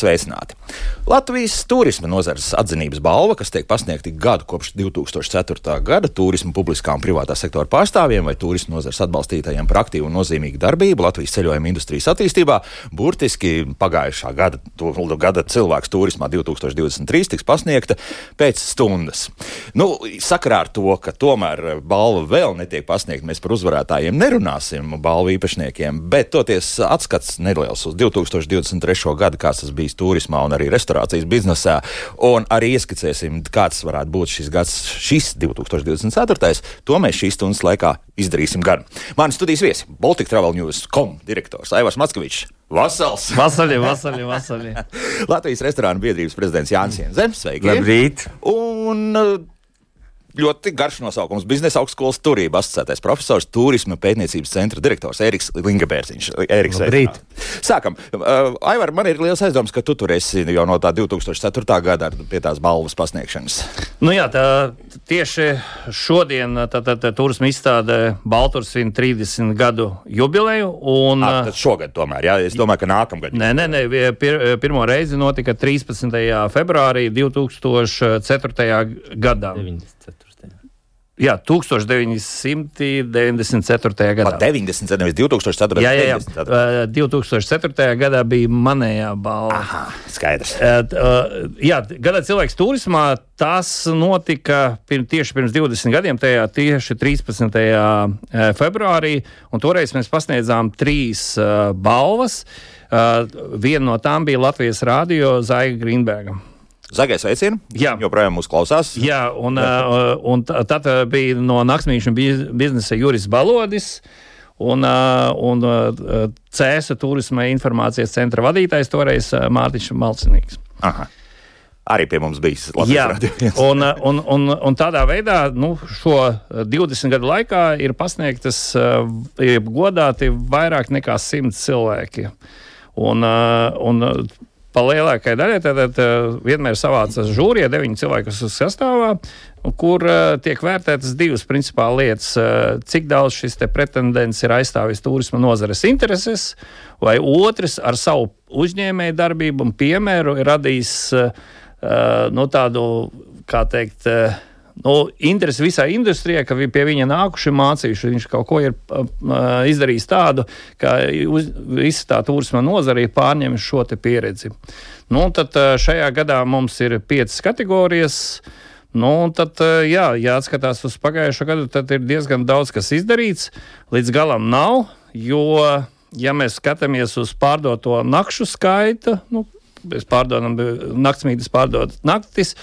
sveicināti! Latvijas turisma nozares atzinības balva, kas tiek pasniegta gadu kopš 2004. gada turisma publiskā un privātā sektora pārstāvjiem vai turisma nozares atbalstītājiem par aktīvu un nozīmīgu darbību Latvijas ceļojuma industrijas attīstībā, burtiski pagājušā gada, to, gada cilvēks turismā 2023 tiks pasniegta pēc stundas. Nu, sakarā ar to, ka tomēr balva vēl netiek pasniegta, mēs par uzvarētājiem nerunāsim, balvu īpašniekiem, bet toties atskats neliels uz 2023. gadu, kāds tas bijis turismā un arī restorānā restorācijas biznesā, un arī ieskicēsim, kāds varētu būt šis gads, šis 2024. To mēs šīs stundas laikā izdarīsim gan. Mani studijas viesi - Baltic Travel News com direktors Aivars Matskavičs. Vasals! Vasaļi, vasaļi, vasaļi. Latvijas restorānu biedrības prezidents Jānis Zems. Sveiki! Labrīt! Un ļoti garš nosaukums - biznesa augstskolas turība asociētais profesors, turisma pētniecības centra direktors Eriks Lingabērziņš. Eriks, Labrīt! Sākam. Uh, Aivar, man ir liels aizdoms, ka tu tur esi jau no tā 2004. gada pie tās balvas pasniegšanas. Nu jā, tā, tieši šodien tā, tā, tā, turisma izstāde Balturs svin 30 gadu jubileju. Un, à, tad šogad tomēr, jā, es domāju, ka nākamgad. Nē, nē, nē pir, pirmo reizi notika 13. februārī 2004. gadā. 94. Jā, 1994. gadā. Pat 90, nevis 2004. Jā, jā, jā. 2004. gadā bija manējā balva. Aha, skaidrs. Jā, gada cilvēks turismā tas notika pirms, tieši pirms 20 gadiem, tajā tieši 13. februārī, un toreiz mēs pasniedzām trīs balvas. Viena no tām bija Latvijas rādio Zaiga Grīnberga. Zaļais veiciens. Jā, joprojām mūsu klausās. Jā, un, uh, un tad bija no naktsmītņu biznesa Juris Balodis. Un, uh, un uh, CESA turisma informācijas centra vadītājs toreiz Mārtiņš Malcinīgs. Aha. Arī pie mums bija Latvijas un, un, un, un tādā veidā nu, šo 20 gadu laikā ir pasniegtas godāti vairāk nekā 100 cilvēki. Un, un Pa lielākajai daļai tad vienmēr savācas žūrija, deviņi cilvēki, kas sastāvā, kur uh, tiek vērtētas divas principāli lietas. Uh, cik daudz šis pretendents ir aizstāvis turisma nozares intereses, vai otrs ar savu uzņēmēju darbību un piemēru ir radījis nu, tādu, kā teikt, nu, interesi visai industrijai, ka pie viņa nākuši mācījuši. Viņš kaut ko ir uh, izdarījis tādu, ka uz, visa tā turisma nozare ir pārņēmusi šo pieredzi. Nu, tad uh, šajā gadā mums ir piecas kategorijas. Nu, tad, jā, jāatskatās uz pagājušo gadu, tad ir diezgan daudz kas izdarīts. Līdz galam nav, jo, ja mēs skatāmies uz pārdoto nakšu skaitu, nu, mēs pārdodam naktsmītnes, pārdodam naktis.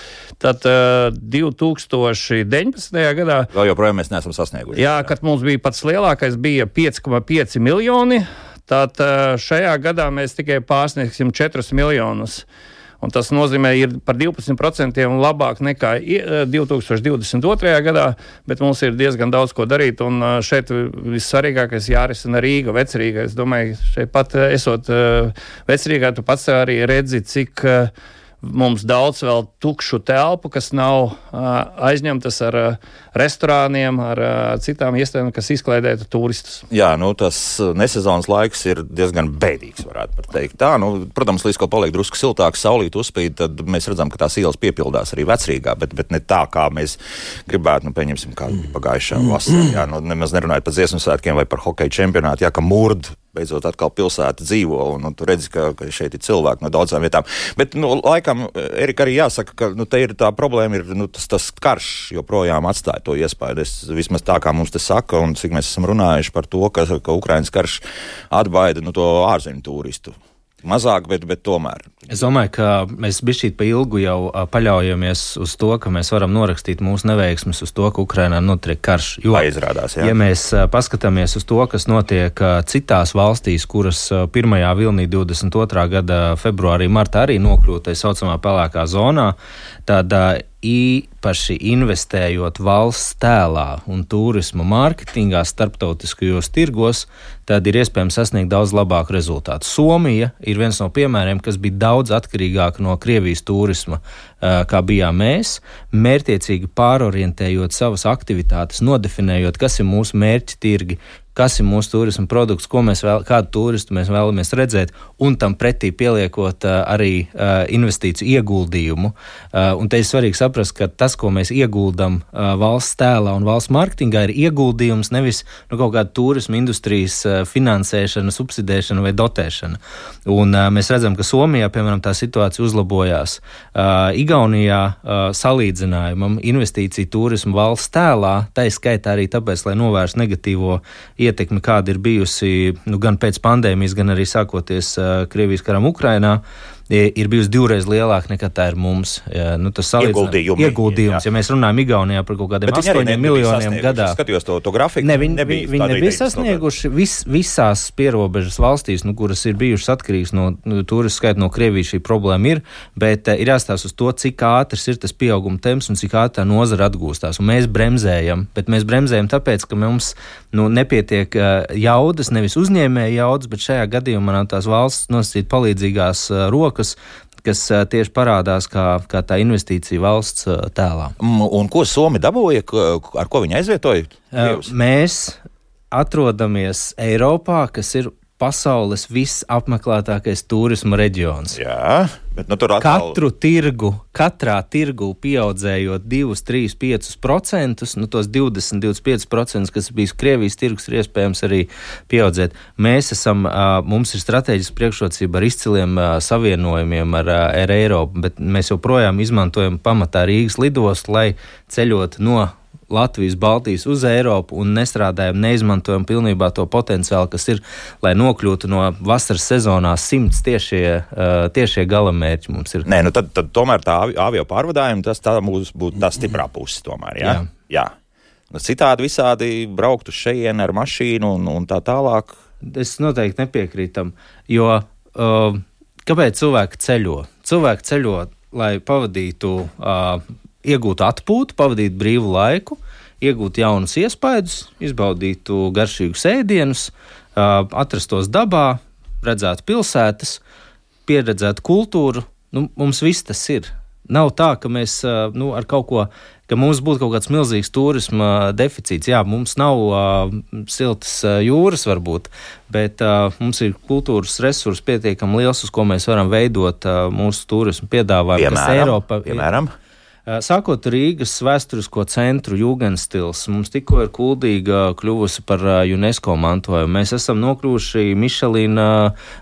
Tad uh, 2019. gadā. Vēl joprojām mēs neesam sasnieguši. Jā, kad mums bija pats lielākais, bija 5,5 miljoni. Tad uh, šajā gadā mēs tikai pārsniegsim 4 miljonus. Un tas nozīmē, ir par 12% labāk nekā 2022. gadā, bet mums ir diezgan daudz ko darīt. Un šeit vissvarīgākais jārisina Rīga, Vecrīga. Es domāju, šeit pat esot Vecrīgā, tu pats arī redzi, cik mums daudz vēl tukšu telpu, kas nav uh, aizņemtas ar uh, restorāniem, ar uh, citām iestādēm, kas izklaidētu turistus. Jā, nu, tas nesezonas laiks ir diezgan bēdīgs, varētu teikt. Tā, nu, protams, līdz ko paliek drusku siltāks, saulīt uzspīd, tad mēs redzam, ka tās ielas piepildās arī vecrīgā, bet, bet ne tā, kā mēs gribētu, nu, pieņemsim, kā pagājušā vasarā. Jā, nu, nemaz nerunājot par dziesmu svētkiem vai par hokeja čempionātu, jā, ka murd beidzot atkal pilsēta dzīvo, un, un tu redzi, ka, ka šeit ir cilvēki no daudzām vietām. Bet, nu, laikam, Erika, arī jāsaka, ka nu, te ir tā problēma, ir nu, tas, tas karš joprojām atstāja to iespēju. Es, vismaz tā kā mums te saka, un cik mēs esam runājuši par to, ka, ka Ukraiņas karš atbaida nu, to ārzemju turistu mazāk, bet, bet tomēr. Es domāju, ka mēs bišķīt pa ilgu jau paļaujamies uz to, ka mēs varam norakstīt mūsu neveiksmes uz to, ka Ukrainā notiek karš. Jo, izrādās, jā. ja mēs paskatāmies uz to, kas notiek citās valstīs, kuras pirmajā vilnī 22. gada februārī, martā arī nokļūta tā saucamā pelēkā zonā, tad īpaši investējot valsts tēlā un turisma mārketingā starptautiskajos tirgos, tad ir iespējams sasniegt daudz labāku rezultātu. Somija ir viens no piemēriem, kas bija daudz atkarīgāka no Krievijas turisma, kā bijām mēs, mērķiecīgi pārorientējot savas aktivitātes, nodefinējot, kas ir mūsu mērķi tirgi, kas ir mūsu turisma produkts, ko mēs vēl, kādu turistu mēs vēlamies redzēt, un tam pretī pieliekot arī investīciju ieguldījumu. Un te ir svarīgi saprast, ka tas, ko mēs ieguldam valsts tēlā un valsts mārketingā, ir ieguldījums nevis nu, kaut kāda turisma industrijas finansēšana, subsidēšana vai dotēšana. Un mēs redzam, ka Somijā, piemēram, tā situācija uzlabojās. Igaunijā salīdzinājumam investīcija turisma valsts tēlā, tā ir skaitā arī tāpēc, lai novērstu negatīvo ietekmi ietekme, kāda ir bijusi nu, gan pēc pandēmijas, gan arī sākoties uh, Krievijas karam Ukrainā. Uh, ir bijusi divreiz lielāka nekā tā ir mums. Ja, nu, tas ieguldījums. ieguldījums ja mēs runājam Igaunijā par kaut kādiem 8 miljoniem gadā. Skatījos to, to grafiku. Ne, viņi nebija, viņi nebija sasnieguši vis, visās pierobežas valstīs, nu, kuras ir bijušas atkarīgas no nu, turismu skaita no Krievijas šī problēma ir, bet uh, ir jāstāsta uz to, cik ātrs ir tas pieauguma temps un cik ātri tā nozara atgūstās. Un mēs bremzējam, bet mēs bremzējam tāpēc, ka mums nu, nepietiek uh, jaudas, nevis uzņēmēja jaudas, bet šajā gadījumā tās valsts nosacīt palīdzīgās uh, rokas rokas, kas tieši parādās kā, kā tā investīcija valsts tēlā. Un ko Somija dabūja, ar ko viņi aizvietoja? Krievs? Mēs atrodamies Eiropā, kas ir pasaules visapmeklētākais turisma reģions. Jā, bet nu, tur atkal... katru tirgu, katrā tirgu pieaudzējot 2, 3, 5%, nu tos 20, 25%, kas bijis Krievijas tirgus, ir iespējams arī pieaudzēt. Mēs esam, mums ir strateģiski priekšrocība ar izciliem savienojumiem ar, ar Eiropu, bet mēs joprojām izmantojam pamatā Rīgas lidostu, lai ceļot no Latvijas, Baltijas uz Eiropu un nestrādājam, neizmantojam pilnībā to potenciālu, kas ir, lai nokļūtu no vasaras sezonā simts tiešie, uh, tiešie galamērķi mums ir. Nē, nu tad, tad tomēr tā avio pārvadājuma, tas tā mūs būtu tā stiprā puse tomēr, jā? Jā. jā. Nu, citādi visādi braukt uz šejienu ar mašīnu un, un tā tālāk. Es noteikti nepiekrītu tam, jo uh, kāpēc cilvēki ceļo? Cilvēki ceļo, lai pavadītu uh, iegūt atpūtu, pavadīt brīvu laiku, iegūt jaunus iespaidus, izbaudītu garšīgus ēdienus, atrastos dabā, redzētu pilsētas, pieredzētu kultūru. Nu, mums viss tas ir. Nav tā, ka mēs nu, ar kaut ko, ka mums būtu kaut kāds milzīgs turisma deficīts. Jā, mums nav uh, siltas jūras, varbūt, bet uh, mums ir kultūras resursi pietiekami liels, uz ko mēs varam veidot uh, mūsu turismu piedāvājumu. Piemēram, Eiropa, piemēram? Ir, sākot Rīgas vēsturisko centru Jūgenstils, mums tikko ir kuldīga kļuvusi par eh, UNESCO mantojumu. Mēs esam nokļuvuši Mišelīna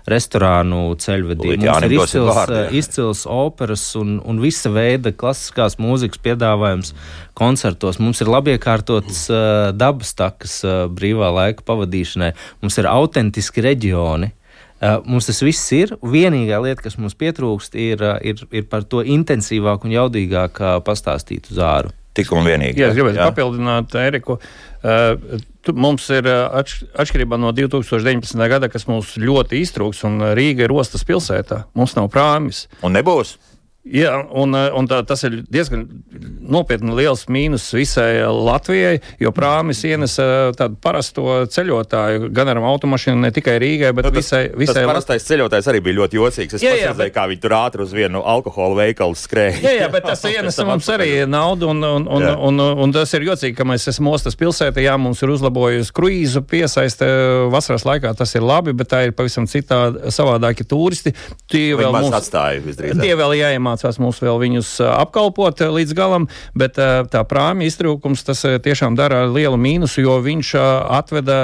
restorānu ceļvedī. Mums ir izcils, vārdi, jā. izcils operas un, un visa veida klasiskās mūzikas piedāvājums koncertos. Mums ir labiekārtotas uh, dabas takas brīvā laika pavadīšanai. Mums ir autentiski reģioni. Uh, mums tas viss ir. Vienīgā lieta, kas mums pietrūkst, ir, uh, ir, ir par to intensīvāk un jaudīgāk uh, pastāstīt uz āru. Tik un vienīgi. Jā, es gribētu jā. papildināt Eriku. Uh, tu, mums ir atš, atšķirībā no 2019. gada, kas mums ļoti iztrūks, un Rīga ir ostas pilsētā. Mums nav prāmis. Un nebūs. Jā, un, eh, un tā, tas ir diezgan nopietni liels mīnus visai Latvijai, jo prāmis ienes eh, tādu parasto ceļotāju gan ar automašīnu, ne tikai Rīgai, bet nu, tas, visai, visai tas parastais ceļotājs arī bija ļoti jocīgs. Es jā, jā, bet... kā viņi tur ātri uz vienu alkohola veikalu skrēja. Jā, jā, bet tas ienes mums arī naudu, un, un, un, un, un, un tas ir jocīgi, ka mēs esam ostas pilsētā, jā, mums ir uzlabojusi kruīzu piesaiste vasaras laikā, tas ir labi, bet tā ir pavisam citā savādāki turisti. Tie vēl mums atstāja visdrīzāk. Tie vēl jāiemācās jāmācās mums vēl viņus apkalpot līdz galam, bet tā prāmja iztrūkums tas tiešām dara lielu mīnusu, jo viņš atveda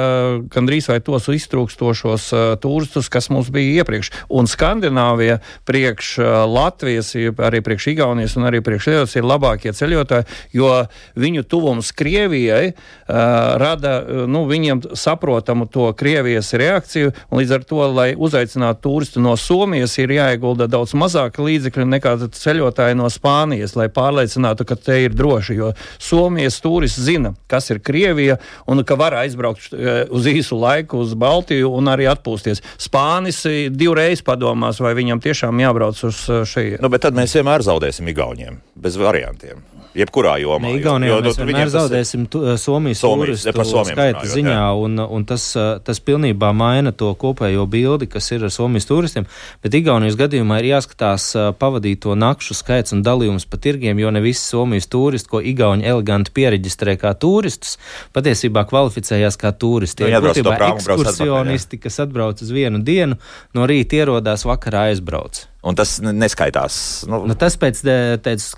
gandrīz vai tos iztrūkstošos turistus, kas mums bija iepriekš. Un Skandināvija priekš Latvijas, arī priekš Igaunijas un arī priekš Lietuvas ir labākie ceļotāji, jo viņu tuvums Krievijai rada nu, viņiem saprotamu to Krievijas reakciju, un līdz ar to, lai uzaicinātu turistu no Somijas, ir jāiegulda daudz mazāk līdzekļu nekā ceļotāji no Spānijas, lai pārliecinātu, ka te ir droši. Jo Somijas turists zina, kas ir Krievija un ka var aizbraukt eh, uz īsu laiku uz Baltiju un arī atpūsties. Spānis divreiz padomās, vai viņam tiešām jābrauc uz eh, šeit. Nu, bet tad mēs vienmēr zaudēsim Igauniem bez variantiem. Jebkurā jomā. Igaunijā mēs vienmēr zaudēsim tu, eh, Somijas, Somijas turistu skaita ziņā, jā. un, un tas, eh, tas pilnībā maina to kopējo bildi, kas ir ar Somijas turistiem, bet Igaunijas gadījumā ir jāskatās eh, pavadīto nakšu skaits un dalījums pa tirgiem, jo ne visi Somijas turisti, ko Igauni eleganti pieregistrē kā turistus, patiesībā kvalificējās kā turisti. Tie ir būtībā ekskursionisti, kas atbrauc uz vienu dienu, no rīta ierodās, vakarā aizbrauc. Un tas neskaitās. Nu. Nu, tas pēc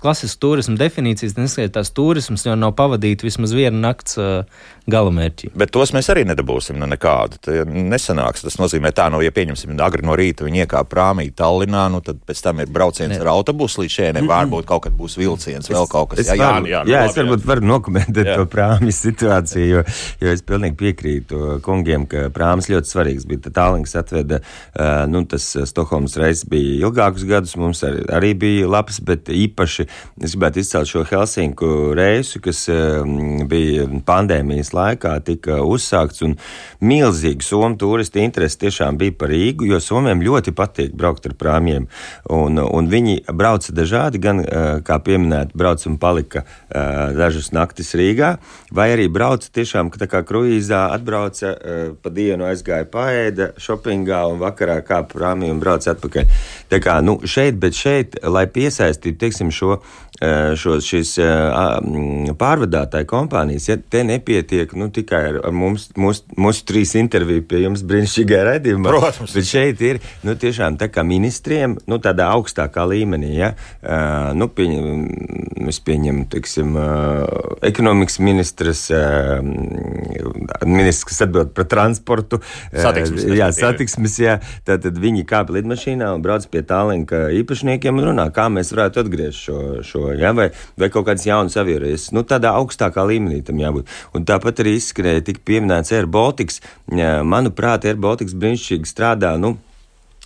klasiskas turisma definīcijas neskaitās turisms, jo nav pavadīta vismaz viena nakts uh, galamērķi. Bet tos mēs arī nedabūsim nu nekādu. Tā nesanāks. Tas nozīmē, tā, nu, ja pieņemsim agri no rīta viņi iekāp prāmī Tallinā, nu, tad pēc tam ir brauciens ne. ar autobusu līdz šeit. Varbūt kaut kad būs vilciens, vēl kaut kas tāds. Jā, jā, jā, jā, es varbūt varu nokomentēt jā. to prāmju situāciju, jo, jo es pilnīgi piekrītu kungiem, ka prāmas ļoti svarīgs bija. Tālings atveda, uh, nu, tas Stokholmas reizes bija ilgākus gadus mums arī, arī bija labs, bet īpaši es gribētu izcelt šo Helsinku reisu, kas um, bija pandēmijas laikā tika uzsākts un milzīgi somu turisti interesi tiešām bija par Rīgu, jo somiem ļoti patīk braukt ar prāmjiem. Un, un viņi brauca dažādi, gan, uh, kā pieminēt, brauc un palika uh, dažas naktis Rīgā, vai arī brauca tiešām, tā kā kruīzā atbrauca uh, pa dienu aizgāja paēda šopingā un vakarā kā prāmī un brauca atpakaļ. Tā kā nu, šeit, bet šeit, lai piesaistītu teiksim, šo šo, šīs pārvadātāju kompānijas, ja te nepietiek nu, tikai ar, mums, mūsu, mūsu trīs interviju pie jums brīnišķīgā redzījumā. Protams. Bet šeit ir nu, tiešām tā kā ministriem, nu, tādā augstākā līmenī, ja, uh, nu, pieņem, es pieņemu, teiksim, ekonomikas ministrs, uh, ministrs, kas atbild par transportu. Satiksmes. Jā, satiksmes, jā. Tātad viņi kāp lidmašīnā un brauc pie tālinka īpašniekiem un runā, kā mēs varētu atgriezt šo, šo ja? vai, vai kaut kādas jaunas avioreizes. Nu, tādā augstākā līmenī tam jābūt. Un tāpat arī izskanēja, tika pieminēts Air Baltics. Manuprāt, Air Baltics brīnišķīgi strādā. Nu,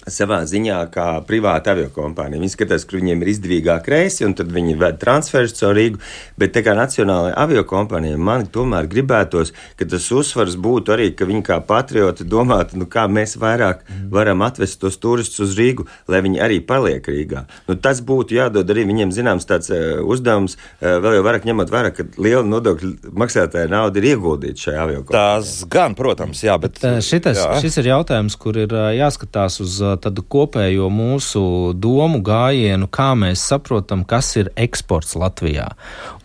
savā ziņā kā privāta aviokompānija. Viņi skatās, kur viņiem ir izdevīgāk reisi, un tad viņi ved transferus caur Rīgu. Bet kā nacionālajai aviokompānijai man tomēr gribētos, ka tas uzsvars būtu arī, ka viņi kā patrioti domātu, nu, kā mēs vairāk varam atvest tos turistus uz Rīgu, lai viņi arī paliek Rīgā. Nu, tas būtu jādod arī viņiem zināms tāds uh, uzdevums, uh, vēl jau vairāk ņemot vērā, ka liela nodokļu maksātāja nauda ir ieguldīta šajā aviokompānijā. Tas gan, protams, jā, bet, bet šitas, jā. šis ir jautājums, kur ir jāskatās uz tādu kopējo mūsu domu gājienu, kā mēs saprotam, kas ir eksports Latvijā.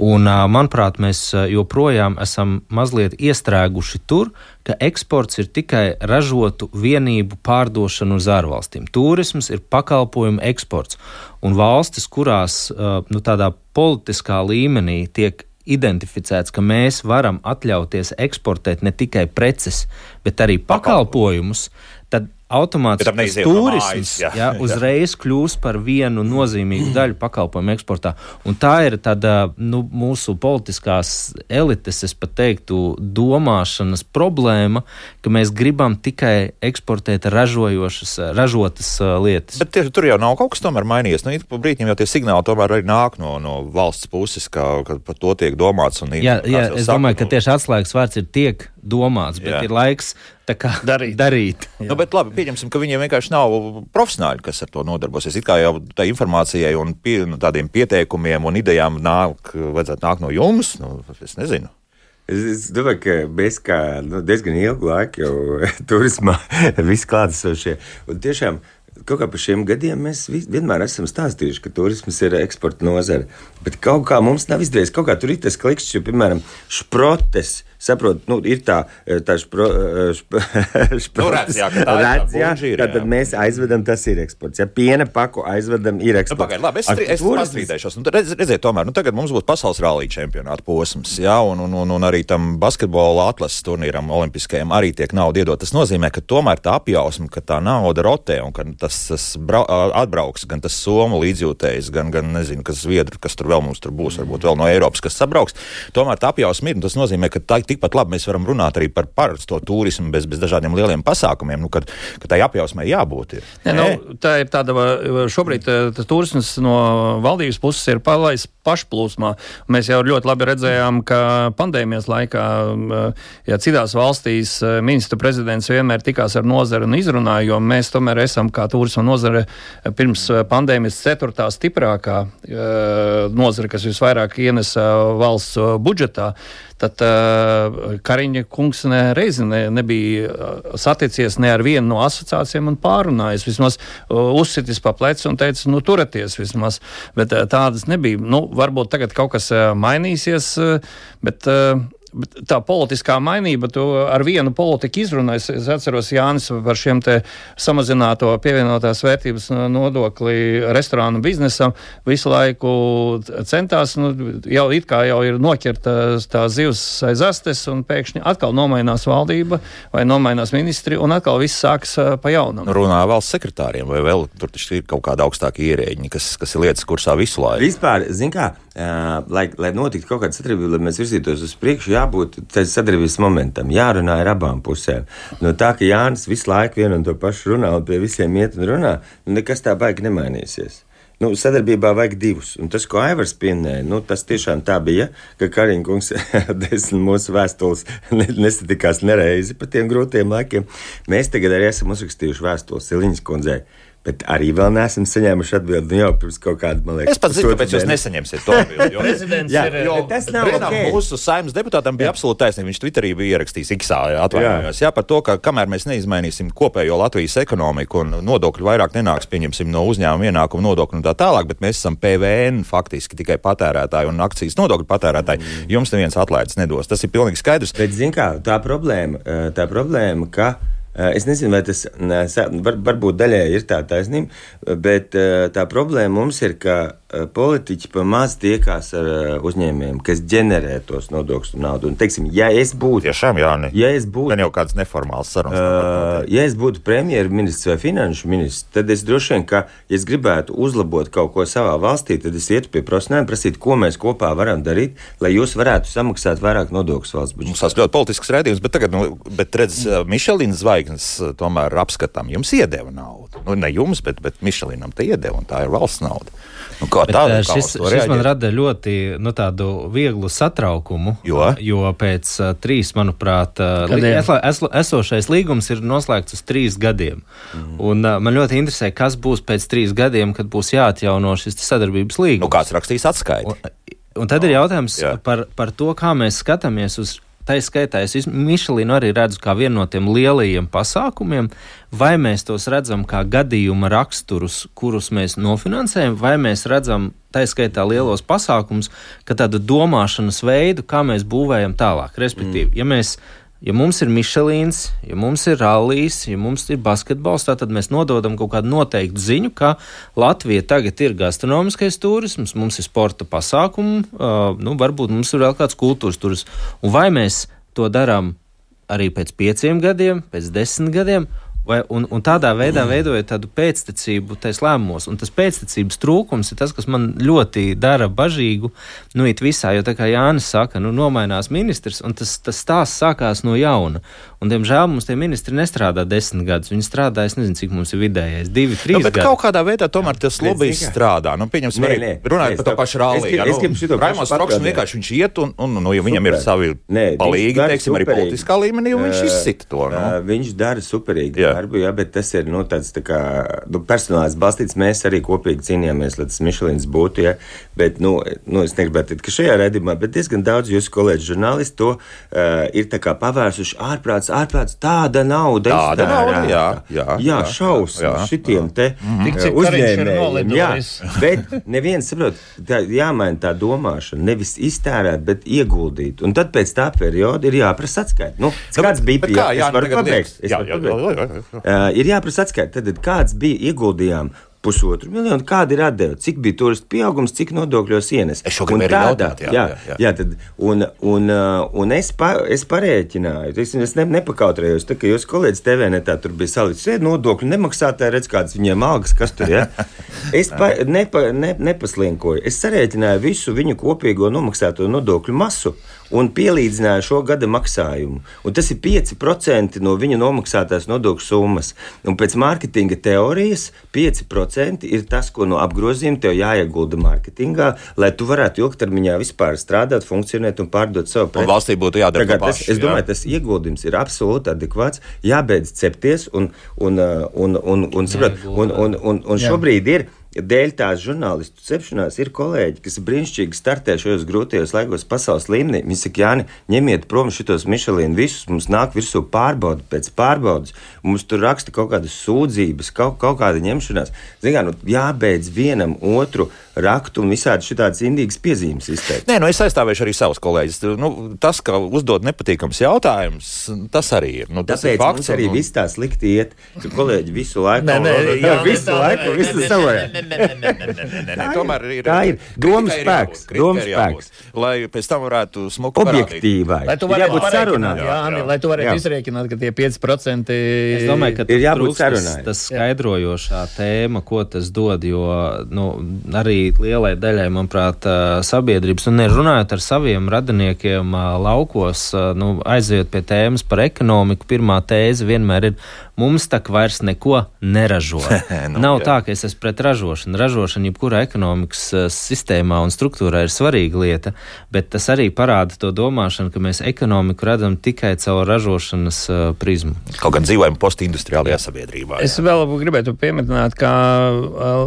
Un, manuprāt, mēs joprojām esam mazliet iestrēguši tur, ka eksports ir tikai ražotu vienību pārdošana uz ārvalstīm. Turisms ir pakalpojumu eksports. Un valstis, kurās nu, tādā politiskā līmenī tiek identificēts, ka mēs varam atļauties eksportēt ne tikai preces, bet arī pakalpojumus, tad automātiski turisms jā, jā, uzreiz kļūs par vienu nozīmīgu daļu pakalpojumu eksportā. Un tā ir tāda nu, mūsu politiskās elites, es pat teiktu, domāšanas problēma, ka mēs gribam tikai eksportēt ražojošas, ražotas lietas. Bet tieši, tur jau nav kaut kas tomēr mainījies. Nu, pa brīdim jau tie signāli tomēr arī nāk no, no valsts puses, ka, ka par to tiek domāts. Un, jā, jā es saka, domāju, ka tieši atslēgas vārds ir tiek domāts, bet jā. ir laiks darīt. darīt nu, bet labi, pieņemsim, ka viņiem vienkārši nav profesionāļi, kas ar to nodarbosies. It kā jau tā informācijai un pie, nu, tādiem pieteikumiem un idejām nāk, vajadzētu nākt no jums. Nu, es nezinu. Es, es domāju, ka mēs kā nu, diezgan ilgu laiku jau turismā visi klātesošie. Un tiešām kaut kā par šiem gadiem mēs vienmēr esam stāstījuši, ka turisms ir eksporta nozare. Bet kaut kā mums nav izdevies. Kaut kā tur ir tas klikšķis, jo, piemēram, šprotes saprotu, nu, ir tā, eh, tā špro, eh, nu. Tad mēs aizvedam, tas ir eksports. Ja piena paku aizvedam, ir eksports. Nu, pagaid, labi, es, Ar, es pastrīdēšos. Nu, redz, redziet, tomēr, nu, tagad mums būs pasaules rallija čempionāta posms, jā, un, un, un, un arī tam basketbola atlases turnīram olimpiskajam arī tiek nauda iedot. Tas nozīmē, ka tomēr tā apjausma, ka tā nauda rotē un ka tas, tas brau, atbrauks gan tas somu līdzjūtējs, gan, gan nezinu, kas zviedru, kas tur vēl mums tur būs, varbūt vēl no Eiropas, kas sabrauks. Tomēr tā apjausma ir, un tas nozīmē, ka tā tikpat labi mēs varam runāt arī par parasto turismu bez, bez dažādiem lieliem pasākumiem, nu, kad, kad tai apjausmai jābūt. Ir. Ne, nu, tā ir tāda, šobrīd tas turisms no valdības puses ir palaists pašplūsmā. Mēs jau ļoti labi redzējām, ka pandēmijas laikā, ja citās valstīs ministra prezidents vienmēr tikās ar nozari un izrunāja, jo mēs tomēr esam kā turisma nozare pirms pandēmijas ceturtā stiprākā nozare, kas visvairāk ienesa valsts budžetā tad uh, Kariņa kungs nereizi ne, nebija saticies ne ar vienu no asociācijām un pārunājis. Vismaz uh, uzsitis pa pleci un teica, nu, turieties vismaz. Bet uh, tādas nebija. Nu, varbūt tagad kaut kas uh, mainīsies, uh, bet. Uh, tā politiskā mainība, tu ar vienu politiku izrunāji. Es, atceros Jānis par šiem te samazināto pievienotās vērtības nodokli restorānu biznesam. Visu laiku centās, nu, jau it kā jau ir noķerta tā zivs aiz astes, un pēkšņi atkal nomainās valdība vai nomainās ministri, un atkal viss sāks pa jaunam. Runā valsts sekretāriem, vai vēl tur taču ir kaut kāda augstāka ierēģiņa, kas, kas ir lietas kursā visu laiku. Vispār, zin kā, lai, lai notiktu kaut kāda sadarbība, lai mēs virzītos uz priekšu, jā, jābūt sadarbības momentam, jārunā ar abām pusēm. No tā, ka Jānis visu laiku vienu un to pašu runā un pie visiem iet un runā, nu, nekas tā baigi nemainīsies. Nu, sadarbībā vajag divus. Un tas, ko Aivars pieminēja, nu, tas tiešām tā bija, ka Kariņkungs desmit mūsu vēstules nesatikās nereizi par tiem grūtiem laikiem. Mēs tagad arī esam uzrakstījuši vēstules Siliņas kundzei Bet arī vēl neesam saņēmuši atbildi. Nu, jau pirms kaut kāda, man liekas, es pats zinu, kāpēc jūs nesaņemsiet to atbildi. Prezidents jā, ir. Jo, tas nav okay. mūsu saimnes deputātam bija absolūti taisnība. Viņš Twitterī bija ierakstījis X, atvainojos, jā. jā, par to, ka kamēr mēs neizmainīsim kopējo Latvijas ekonomiku un nodokļu vairāk nenāks, pieņemsim no uzņēmuma ienākuma nodokļu un tā tālāk, bet mēs esam PVN faktiski tikai patērētāji un akcijas nodokļu patērētāji. Mm. Jums neviens atlaides nedos. Tas ir pilnīgi skaidrs. Bet, zin kā, tā problēma, tā problēma, ka Eh, es nezinu, vai tas var, varbūt daļai ir tā taisnība, bet eh, tā problēma mums ir, ka Eh, politiķi pamaz tiekās ar eh, uzņēmējiem, kas ģenerē tos nodokļu naudu. Un, teiksim, ja es būtu, tiešām, Jāni, ja es būtu, gan jau kāds neformāls sarunas, uh, ja es būtu premjerministrs vai finanšu ministrs, tad es droši vien, ka, ja es gribētu uzlabot kaut ko savā valstī, tad es ietu pie profesionāļiem, prasīt, ko mēs kopā varam darīt, lai jūs varētu samaksāt vairāk nodokļus valsts budžetā. Mums tas ļoti politisks redzējums, bet tagad, nu, bet redz, Mišelīnas zvaigznes tomēr apskatām, jums iedeva naudu. Nu, ne jums, bet, bet Mišelīnam te iedeva, un tā ir valsts nauda. Nu, kā Bet, šis, šis man rada ļoti nu, vieglu satraukumu. Jo, jo pēc uh, trīs, manuprāt, uh, es, esošais līgums ir noslēgts uz trīs gadiem. Mm. Un, uh, man ļoti interesē, kas būs pēc trīs gadiem, kad būs jāatjauno šis sadarbības līgums. Nu, kāds rakstīs atskaiti? Un, un tad ir jautājums oh, par, par to, kā mēs skatāmies uz Tā skaitā es Mišelinu arī redzu kā vienu no tiem lielajiem pasākumiem, vai mēs tos redzam kā gadījuma raksturus, kurus mēs nofinansējam, vai mēs redzam tā skaitā lielos pasākumus, kā tādu domāšanas veidu, kā mēs būvējam tālāk. Respektīvi, mm. ja mēs ja mums ir Michelīns, ja mums ir rallijs, ja mums ir basketbols, tad mēs nododam kaut kādu noteiktu ziņu, ka Latvija tagad ir gastronomiskais turisms, mums ir sporta pasākumi, uh, nu, varbūt mums ir vēl kāds kultūras turisms. Un vai mēs to darām arī pēc pieciem gadiem, pēc desmit gadiem, Vai, un, un tādā veidā veidojot tādu pēctecību tais lēmumos. Un tas pēctecības trūkums ir tas, kas man ļoti dara bažīgu. Nu, it visā, jo tā kā Jānis saka, nu, nomainās ministrs, un tas, tas stāsts sākās no jauna. Un, diemžēl mums tie ministri nestrādā desmit gadus. Viņi strādā, es nezinu, cik mums ir vidējais, divi, trīs. Nu, bet gadi. kaut kādā veidā tomēr tas lobbyis strādā. Nu, pieņemsim, arī runājot par to pašu rāli. Es, es, es, Raimons Strauks vienkārši viņš iet, un, un nu, ja viņam ir savi palīgi, teiksim, arī politiskā līmenī, un viņš izsita to. Nu. Viņš dara superīgi darbu, jā, bet tas ir nu, tāds tā kā, nu, personāls balstīts. Mēs arī kopīgi cīnījāmies, lai tas Mišelins būtu. Jā, bet, nu, nu, es negribētu teikt, ka šajā redzamā, bet diezgan daudz jūsu kolēģu žurnālisti to uh, ir pārvērsuši ārprāts, ārprāts. Tāda nauda ir. Tāda nauda, jā, jā, jā, jā šausmas šitiem jā. te mm. uzņēmējiem. Jā, bet neviens saprot, tā, jāmaina tā domāšana, nevis iztērēt, bet ieguldīt. Un tad pēc tā perioda ir jāprasa atskaita. Nu, nu kāds bija pieejams? Jā, jā, jā, jā, jā, jā, jā, jā. Uh, ir jāprasa atskaita, tad kāds bija ieguldījām pusotru miljonu. Kāda ir atdeve? Cik bija turistu pieaugums, cik nodokļos ienes? Es šo gribēju jautāt. Jā, jā, jā. jā tad, un, un, un es, pa, es parēķināju, es, es ne, nepakautrējos, tā, ka jūs kolēģis TV netā tur bija salicis, sēd nodokļu nemaksātāji, redz kādas viņiem algas, kas tur ir. Ja? Es pa, nepa, ne, nepaslinkoju, es sarēķināju visu viņu kopīgo nomaksāto nodokļu masu un pielīdzināja šo gada maksājumu. Un tas ir 5% no viņa nomaksātās nodokļu summas. Un pēc mārketinga teorijas 5% ir tas, ko no apgrozījuma tev jāiegulda mārketingā, lai tu varētu ilgtermiņā vispār strādāt, funkcionēt un pārdot savu preci. Valstī būtu jādara Tagad, tas. Es domāju, jā. tas ieguldījums ir absolūti adekvāts, jābeidz cepties un, un, un, un, un, un, un, un, un, un šobrīd ir dēļ tās žurnālistu cepšanās ir kolēģi, kas brīnišķīgi startē šajos grūtajos laikos pasaules līmenī. Viņi saka, Jāni, ņemiet prom šitos Michelīnu visus, mums nāk virsū pārbauda pēc pārbaudas, mums tur raksta kaut kādas sūdzības, kaut, kaut kāda ņemšanās. Zinām, nu, jābeidz vienam otru raktu un visādi šādas indīgas piezīmes izteikt. Nē, nu es aizstāvēšu arī savus kolēģus. Nu, tas, ka uzdod nepatīkams jautājums, tas arī ir. Nu, tas Tāpēc ir fakts. Arī un... viss tā slikti iet, ka kolēģi visu laiku. Nē, nē, jā, visu laiku, visu savā tomēr ir. Tā ir domas spēks. Domas spēks. Lai pēc tam varētu smuku objektīvai. Lai tu varētu sarunāt. Jā, jā, lai tu varētu izrēķināt, ka tie 5% es domāju, ka ir jābūt sarunai. Tas skaidrojošā tēma, ko tas dod, jo nu, arī lielai daļai, manuprāt, sabiedrības, un runājot ar saviem radiniekiem laukos, nu, aizejot pie tēmas par ekonomiku, pirmā tēze vienmēr ir mums tak vairs neko neražo. nu, Nav jā. tā, ka es esmu pret ražošanu. Ražošana jebkurā ekonomikas uh, sistēmā un struktūrā ir svarīga lieta, bet tas arī parāda to domāšanu, ka mēs ekonomiku redzam tikai caur ražošanas uh, prizmu. Kaut gan dzīvojam postindustriālajā sabiedrībā. Jā. Es vēl gribētu pieminēt, ka uh,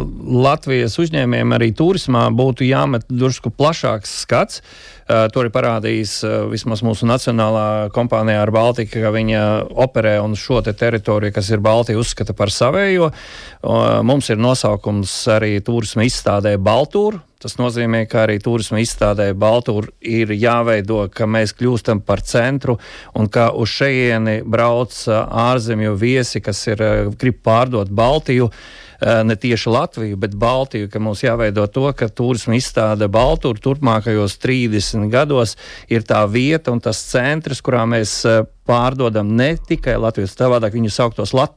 Latvijas uzņēmējiem arī turismā būtu jāmet drusku plašāks skats. Uh, to arī parādījis uh, vismaz mūsu nacionālā kompānija ar Baltiku, ka viņa operē un šo te teritoriju, kas ir Baltija, uzskata par savējo. Uh, mums ir nosaukums arī turisma izstādē Baltūra. Tas nozīmē, ka arī turisma izstādē Baltūra ir jāveido, ka mēs kļūstam par centru un ka uz šejieni brauc ārzemju viesi, kas ir, grib pārdot Baltiju. Uh, Eh, ne tieši Latviju, bet Baltiju, ka mums jāveido to, ka turisma izstāde Baltūra turpmākajos 30 gados ir tā vieta un tas centrs, kurā mēs eh, pārdodam ne tikai Latvijas savādāk, viņu sauktos Latviju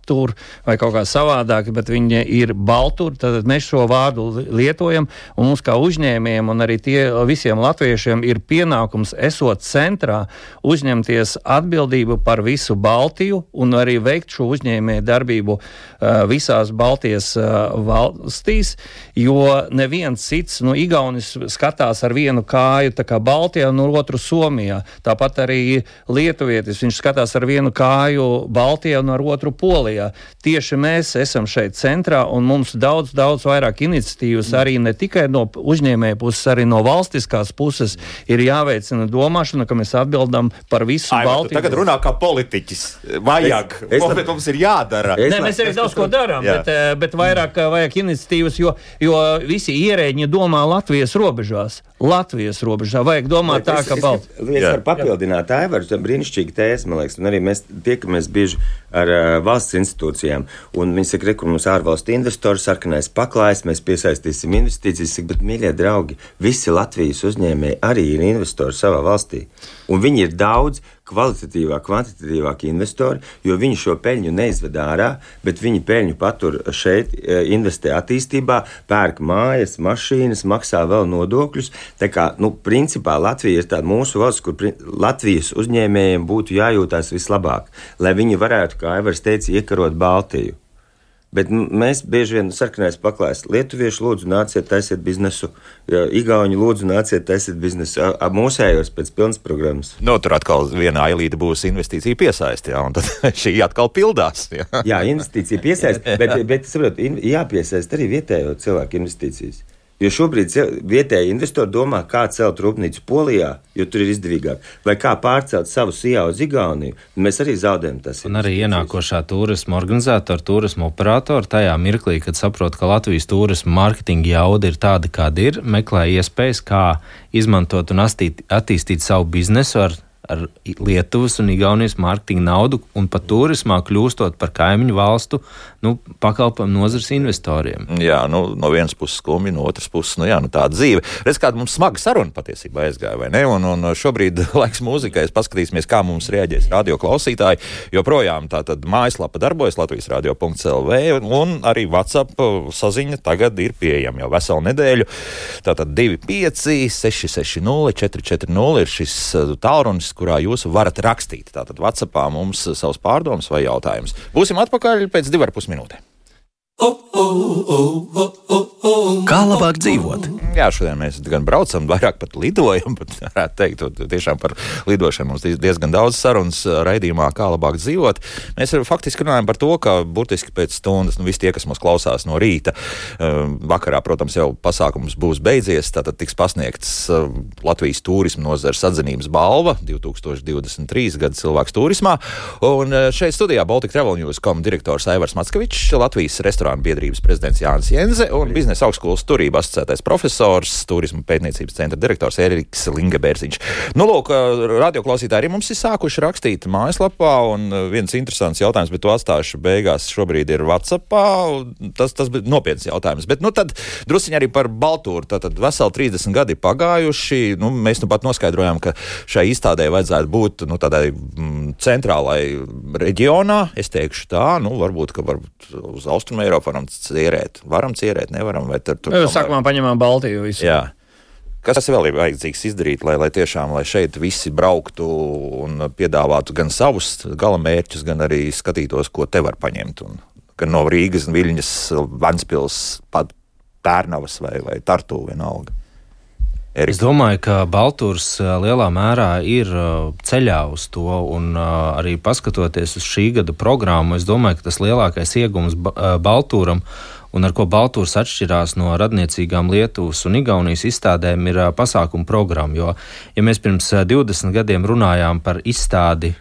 vai kaut kā savādāk, bet viņi ir Baltūri. Tad mēs šo vārdu lietojam, un mums kā uzņēmējiem un arī tie visiem latviešiem ir pienākums esot centrā uzņemties atbildību par visu Baltiju un arī veikt šo uzņēmēju darbību uh, visās Baltijas uh, valstīs, jo neviens cits, nu, Igaunis skatās ar vienu kāju kā Baltijā un otru Somijā. Tāpat arī Lietuvietis, viņš skatās ar vienu kāju Baltijā un ar otru Polijā. Tieši mēs esam šeit centrā un mums daudz, daudz vairāk iniciatīvas arī ne tikai no uzņēmēja puses, arī no valstiskās puses ir jāveicina domāšana, ka mēs atbildam par visu Ai, Baltiju. Tagad runā kā politiķis. Vajag. Es, es, es, mums ir jādara. Es, Nē, mēs arī daudz ko darām, bet, eh, bet vairāk eh, vajag iniciatīvas, jo, jo visi ierēģi domā Latvijas robežās. Latvijas robežā vajag domāt bet tā, es, ka Baltija. Es varu papildināt, tā ir brīnišķīga tēma man liekas, un arī mēs tiekamies bieži ar uh, valsts institūcijām. Un viņi saka, ka mums ārvalstu investori sarkanais paklājs, mēs piesaistīsim investīcijas. Saka, bet, mīļie draugi, visi Latvijas uzņēmēji arī ir investori savā valstī. Un viņi ir daudz kvalitatīvāk, kvantitatīvāk investori, jo viņi šo peļņu neizved ārā, bet viņi peļņu patur šeit, e, investē attīstībā, pērk mājas, mašīnas, maksā vēl nodokļus. Tā kā, nu, principā Latvija ir tāda mūsu valsts, kur Latvijas uzņēmējiem būtu jājūtās vislabāk, lai viņi varētu, kā Aivars teica, iekarot Baltiju. Bet mēs bieži vien sarkanais paklājs. Lietuvieši lūdzu nāciet, taisiet biznesu. Igauni lūdzu nāciet, taisiet biznesu. Ap mūsējos pēc pilnas programmas. No, tur atkal viena ailīte būs investīcija piesaiste, jā, un tad šī atkal pildās. Jā, jā investīcija piesaiste, bet, bet saprot, jāpiesaist arī vietējo cilvēku investīcijas. Jo šobrīd vietējie investori domā, kā celt rūpnīcu Polijā, jo tur ir izdevīgāk, vai kā pārcelt savu SIA uz Igauniju. Mēs arī zaudējam tas. Un arī ienākošā turisma organizatora, turisma operatora tajā mirklī, kad saprot, ka Latvijas turisma mārketinga jauda ir tāda, kāda ir, meklē iespējas, kā izmantot un attīstīt, attīstīt savu biznesu ar ar Lietuvas un Igaunijas mārketinga naudu un pat turismā kļūstot par kaimiņu valstu nu, pakalpojumu nozares investoriem. Jā, nu, no vienas puses skumji, no otras puses nu, jā, nu, tāda dzīve. Redz, kāda mums smaga saruna patiesībā aizgāja, vai ne? Un, un šobrīd laiks mūzikai, paskatīsimies, kā mums reaģēs radio klausītāji. Joprojām tā tad mājaslapa darbojas Latvijas radio.clv un arī WhatsApp saziņa tagad ir pieejama jau veselu nedēļu. Tātad 25, 660, 440 ir šis uh, tālrunis, kurā jūs varat rakstīt. Tātad WhatsAppā mums savus pārdomus vai jautājumus. Būsim atpakaļ pēc divar pus minūtēm. Kā labāk dzīvot? Jā, šodien mēs gan braucam, vairāk pat lidojam. Pat, varētu teikt, tiešām par lidošanu mums diezgan daudz sarunas raidījumā, kā labāk dzīvot. Mēs faktiski runājam par to, ka burtiski pēc stundas, nu, visi tie, kas mūs klausās no rīta, vakarā, protams, jau pasākums būs beidzies. Tātad tiks pasniegts Latvijas turisma nozares atzinības balva 2023. gada cilvēks turismā. Un šeit studijā Baltika Travel News kom direktors Aivars Mackevičs, Latvijas restorānu biedrības prezidents Jānis Jenze un biznesa augstskolas turība asociētais profesors, turisma pētniecības centra direktors Eriks Lingebērziņš. Nu, lūk, radioklausītāji arī mums ir sākuši rakstīt mājaslapā, un viens interesants jautājums, bet to atstāšu beigās šobrīd ir WhatsAppā. Tas, tas bija nopietns jautājums. Bet, nu, tad drusciņi arī par Baltūru. Tātad veseli 30 gadi pagājuši. Nu, mēs nu pat noskaidrojām, ka šai izstādē vajadzētu būt nu, tādai mm, centrālai reģionā. Es teikšu tā, nu, varbūt, ka varbūt uz Austrumu Eiropu varam cierēt. Varam cierēt, nevaram. Tur, tur, Sākumā paņemam Baltiju visu. Jā. Kas vēl ir vajadzīgs izdarīt, lai, lai tiešām lai šeit visi brauktu un piedāvātu gan savus galamērķus, gan arī skatītos, ko te var paņemt? Un, gan no Rīgas, Viļņas, Vanspils, pat Pērnavas vai, vai Tartu vienalga. Erika. Es domāju, ka Baltūrs lielā mērā ir ceļā uz to, un arī paskatoties uz šī gada programmu, es domāju, ka tas lielākais iegums Baltūram un ar ko Baltūrs atšķirās no radniecīgām Lietuvas un Igaunijas izstādēm, ir pasākuma programma. Jo, ja mēs pirms 20 gadiem runājām par izstādi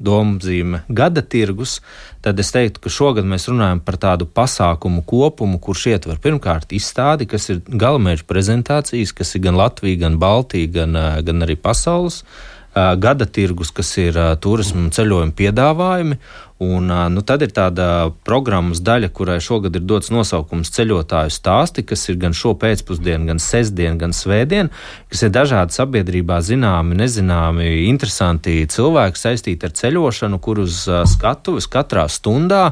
domzīme gada tirgus, tad es teiktu, ka šogad mēs runājam par tādu pasākumu kopumu, kurš ietver pirmkārt izstādi, kas ir galamērķa prezentācijas, kas ir gan Latvija, gan Baltija, gan, gan arī pasaules gada tirgus, kas ir turismu un ceļojumu piedāvājumi. Un, nu, tad ir tāda programmas daļa, kurai šogad ir dots nosaukums ceļotāju stāsti, kas ir gan šo pēcpusdienu, gan sestdienu, gan svētdienu, kas ir dažādi sabiedrībā zināmi, nezināmi, interesanti cilvēki saistīti ar ceļošanu, kur uz skatuves katrā stundā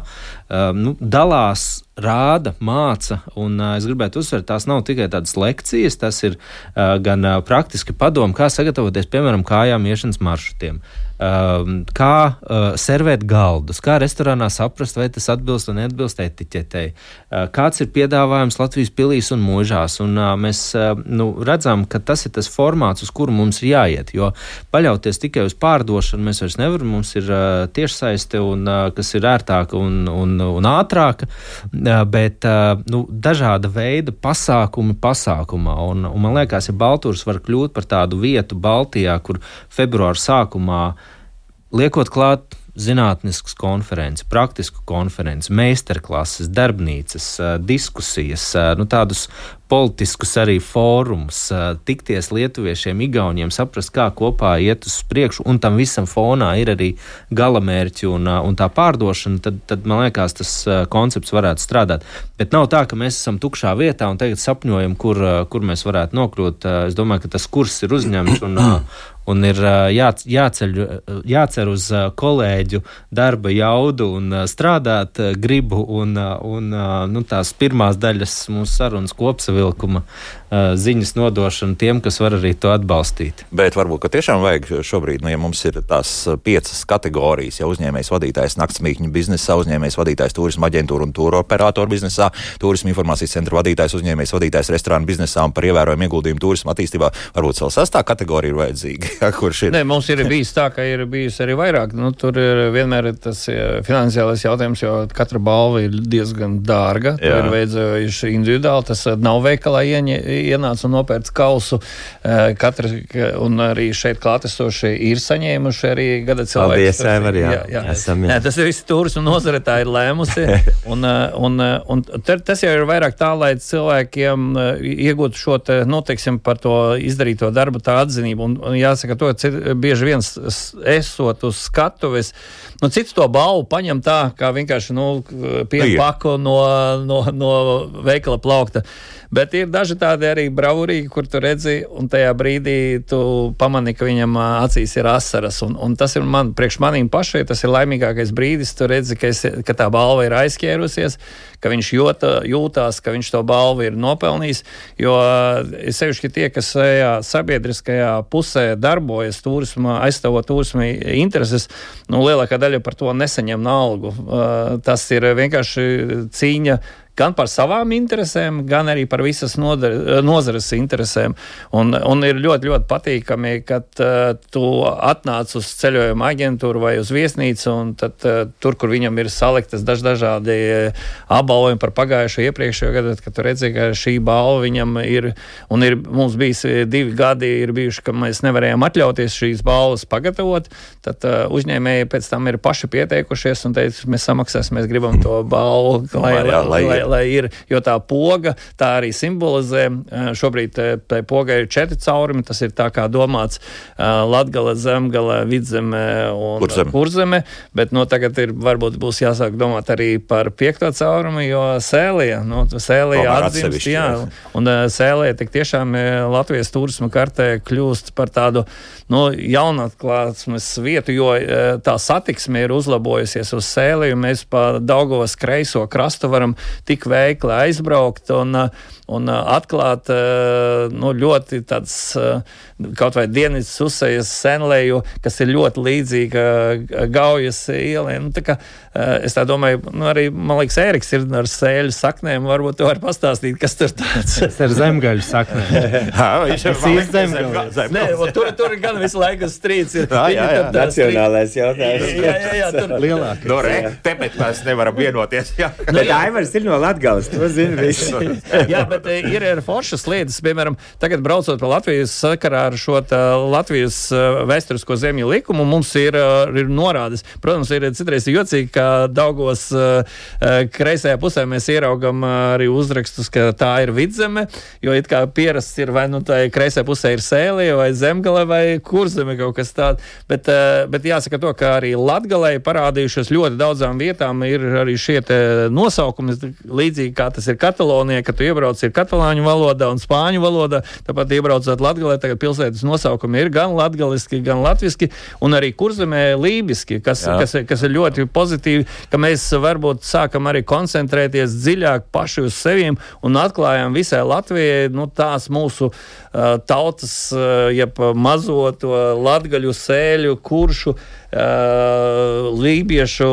nu, dalās rāda, māca. Un, uh, es gribētu uzsvērt, tās nav tikai tādas lekcijas, tas ir uh, gan uh, praktiski padomu, kā sagatavoties, piemēram, kājām iešanas maršrutiem. Um, kā uh, servēt galdus, kā restorānā saprast, vai tas atbilst vai neatbilst etiķetei, uh, kāds ir piedāvājums Latvijas pilīs un mūžās. Un, uh, mēs uh, nu, redzam, ka tas ir tas formāts, uz kuru mums ir jāiet, jo paļauties tikai uz pārdošanu mēs vairs nevaram. Mums ir uh, tiešsaiste, un, uh, kas ir ērtāka un, un, un ātrāka, uh, bet uh, nu, dažāda veida pasākumi pasākumā. Un, un man liekas, ja Baltūrs var kļūt par tādu vietu Baltijā, kur februāra sākumā liekot klāt zinātniskas konferences, praktisku konferenci, meistarklases, darbnīcas, diskusijas, nu, tādus politiskus arī fórumus, tikties lietuviešiem, igauniem, saprast, kā kopā iet uz priekšu, un tam visam fonā ir arī galamērķi un, un tā pārdošana, tad, tad man liekas, tas koncepts varētu strādāt. Bet nav tā, ka mēs esam tukšā vietā un tagad sapņojam, kur, kur mēs varētu nokļūt. Es domāju, ka tas kurs ir uzņemts un, un ir jā, jāceļ, jācer uz kolēģu darba jaudu un strādāt gribu un, un nu, tās pirmās daļas mūsu sarunas kopsavilkuma ziņas nodošanu tiem, kas var arī to atbalstīt. Bet varbūt tiešām vajag šobrīd, nu, ja mums ir tās piecas kategorijas, ja uzņēmējs vadītājs naktsmītņu biznesā, uzņēmējs vadītājs turisma aģentūra un tūra operātoru biznesā, turisma informācijas centra vadītājs, uzņēmējs vadītājs restorānu biznesā un par ievērojumu ieguldījumu turisma attīstībā, varbūt vēl sastā kategorija ir vajadzīga. kurš ir? Nē, mums ir bijis tā, ka ir bijis arī vairāk. Nu, tur ir vienmēr tas finansiālais jautājums, jo katra balva ir diezgan dārga. Jā. Ir veidojuši individuāli, tas nav veikalā ieņē ienāca un nopērca kausu. Katra, un arī šeit klātesošie ir saņēmuši arī gada cilvēku. Paldies, Evar, jā. jā, jā. Esam, jā. Nē, tas ir viss turismu nozare, tā ir lēmusi. un, un, un tas jau ir vairāk tā, lai cilvēkiem iegūtu šo, te, nu, teiksim, par to izdarīto darbu tā atzinību. Un, un jāsaka to, bieži viens esot uz skatuves, nu, cits to balvu paņem tā, kā vienkārši, nu, pienu paku no, no, no veikala plaukta. Bet ir daži tādi arī braurīgi, kur tu redzi, un tajā brīdī tu pamani, ka viņam acīs ir asaras. Un, un tas ir man, priekš manīm pašai, tas ir laimīgākais brīdis. Tu redzi, ka, es, ka tā balva ir aizķērusies, ka viņš jūta, jūtās, ka viņš to balvu ir nopelnījis. Jo sevišķi tie, kas sabiedriskajā pusē darbojas, turisma, aizstāvot turisma intereses, nu, lielākā daļa par to nesaņem algu. Tas ir vienkārši cīņa gan par savām interesēm, gan arī par visas nodar, nozares interesēm. Un, un ir ļoti, ļoti patīkami, kad uh, tu atnāc uz ceļojuma aģentūru vai uz viesnīcu, un tad, uh, tur, kur viņam ir saliktas daž, dažādi apbalvojumi par pagājušo iepriekšējo gadu, kad tu redzi, ka šī balva viņam ir, un ir mums bijis divi gadi, ir bijuši, ka mēs nevarējām atļauties šīs balvas pagatavot, tad uh, uzņēmēji pēc tam ir paši pieteikušies un teica, mēs samaksāsim, mēs gribam to balvu, lai, lai, lai, lai, lai ir, jo tā poga tā arī simbolizē. Šobrīd tai pogai ir četri caurumi, tas ir tā kā domāts Latgala, Zemgala, Vidzeme un Kurzeme. Kurzeme, bet no tagad ir varbūt būs jāsāk domāt arī par piekto caurumu, jo sēlija, no sēlija atzīmst, jā, un sēlija tik tiešām Latvijas turisma kartē kļūst par tādu, nu, jaunatklāsmes vietu, jo tā satiksme ir uzlabojusies uz sēliju, mēs pa Daugavas kreiso krastu varam tik tik veikli aizbraukt un, un atklāt nu, ļoti tāds kaut vai dienas uzsējas senlēju, kas ir ļoti līdzīga gaujas ielai. Nu, tā kā, es tā domāju, nu, arī, man liekas, Ēriks ir ar sēļu saknēm, varbūt tu vari pastāstīt, kas tur tāds. Tas ir zemgaļu saknēm. Jā, viņš ir zemgaļu. Nē, tur, tur gan visu laiku strīds ir. Jā, jā, jā. Nacionālais jautājums. Jā, jā, jā, tur lielākais. No, re, te, mēs nevaram vienoties. Jā. Nu, bet Aivars ir no Latgales, to zina visi. jā, bet ir ir foršas lietas, piemēram, tagad braucot pa Latvijas sakarā ar šo Latvijas vēsturisko zemju likumu, mums ir, ir norādes. Protams, ir citreiz jocīgi, ka Daugos kreisajā pusē mēs ieraugam arī uzrakstus, ka tā ir vidzeme, jo it kā pierasts ir vai nu tā kreisajā pusē ir sēlija vai zemgale vai kurzeme kaut kas tāds. Bet, bet jāsaka to, ka arī Latgalē parādījušas ļoti daudzām vietām ir arī šie nosaukumi, līdzīgi kā tas ir Katalonijā, ka tu iebrauc ir katalāņu valodā un spāņu valodā. Tāpat iebraucot Latgalē, tagad pilsētas nosaukumi ir gan latgaliski, gan latviski, un arī kurzemē lībiski, kas, Jā. kas, kas ir ļoti pozitīvi, ka mēs varbūt sākam arī koncentrēties dziļāk paši uz sevīm un atklājam visai Latvijai nu, tās mūsu uh, tautas, uh, jeb mazo to latgaļu sēļu, kuršu uh, lībiešu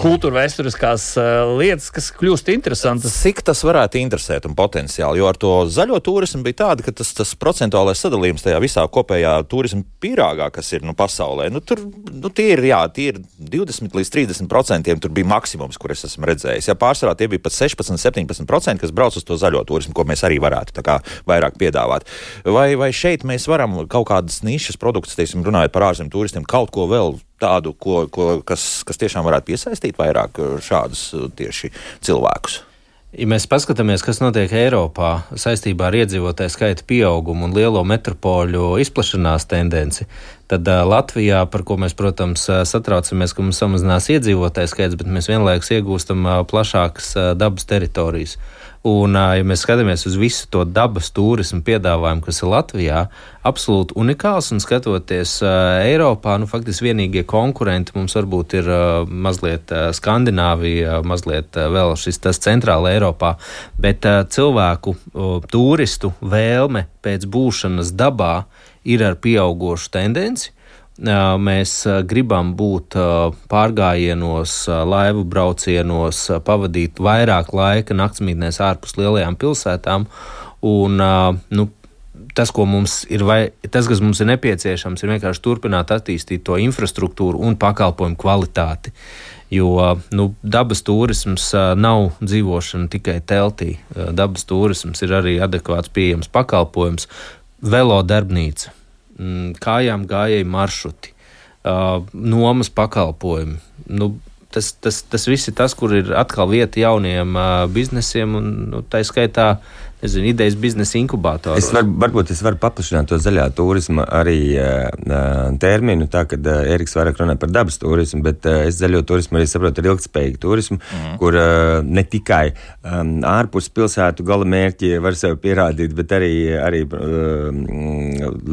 kultūra vēsturiskās uh, lietas, kas kļūst interesantas. Cik tas varētu interesēt un potenciāli? Jo ar to zaļo turismu bija tāda, ka tas, tas procentuālais sadalījums tajā visā kopējā turisma pīrāgā, kas ir nu, pasaulē, nu, tur nu, tie ir, jā, tie ir 20 līdz 30 procentiem. Tur bija maksimums, kur es esmu redzējis. Ja pārsvarā tie bija pat 16, 17 procenti, kas brauc uz to zaļo turismu, ko mēs arī varētu kā, vairāk piedāvāt. Vai, vai šeit mēs varam kaut kādas nišas produktus, teiksim, runājot par ārzemju turistiem, kaut ko vēl tādu, ko, ko, kas, kas tiešām varētu piesaistīt vairāk šādus tieši cilvēkus? Ja mēs paskatāmies, kas notiek Eiropā saistībā ar iedzīvotāju skaita pieaugumu un lielo metropoļu izplašanās tendenci, tad uh, Latvijā, par ko mēs, protams, satraucamies, ka mums samazinās iedzīvotāju skaits, bet mēs vienlaikus iegūstam plašākas dabas teritorijas. Un, ja mēs skatāmies uz visu to dabas turismu piedāvājumu, kas ir Latvijā, absolūti unikāls un skatoties Eiropā, nu, faktiski vienīgie konkurenti mums varbūt ir mazliet Skandināvija, mazliet vēl šis tas centrāla Eiropā, bet cilvēku, turistu vēlme pēc būšanas dabā ir ar pieaugošu tendenci mēs gribam būt pārgājienos, laivu braucienos, pavadīt vairāk laika naktsmītnēs ārpus lielajām pilsētām. Un, nu, tas, ir, vai, tas, kas mums ir nepieciešams, ir vienkārši turpināt attīstīt to infrastruktūru un pakalpojumu kvalitāti. Jo nu, dabas turisms nav dzīvošana tikai teltī. Dabas turisms ir arī adekvāts pieejams pakalpojums, velodarbnīca, mm, kājām gājēji maršruti, nomas pakalpojumi. Nu, tas, tas, tas viss ir tas, kur ir atkal vieta jauniem biznesiem, un nu, tā skaitā nezinu, idejas biznesa inkubātoru. Es var, varbūt es varu paplašināt to zaļā turisma arī uh, terminu, tā ka uh, Eriks vairāk runā par dabas turismu, bet uh, es zaļo turismu arī saprotu ar ilgspējīgu turismu, mm. kur uh, ne tikai um, ārpus pilsētu gala mērķi var sev pierādīt, bet arī, arī uh,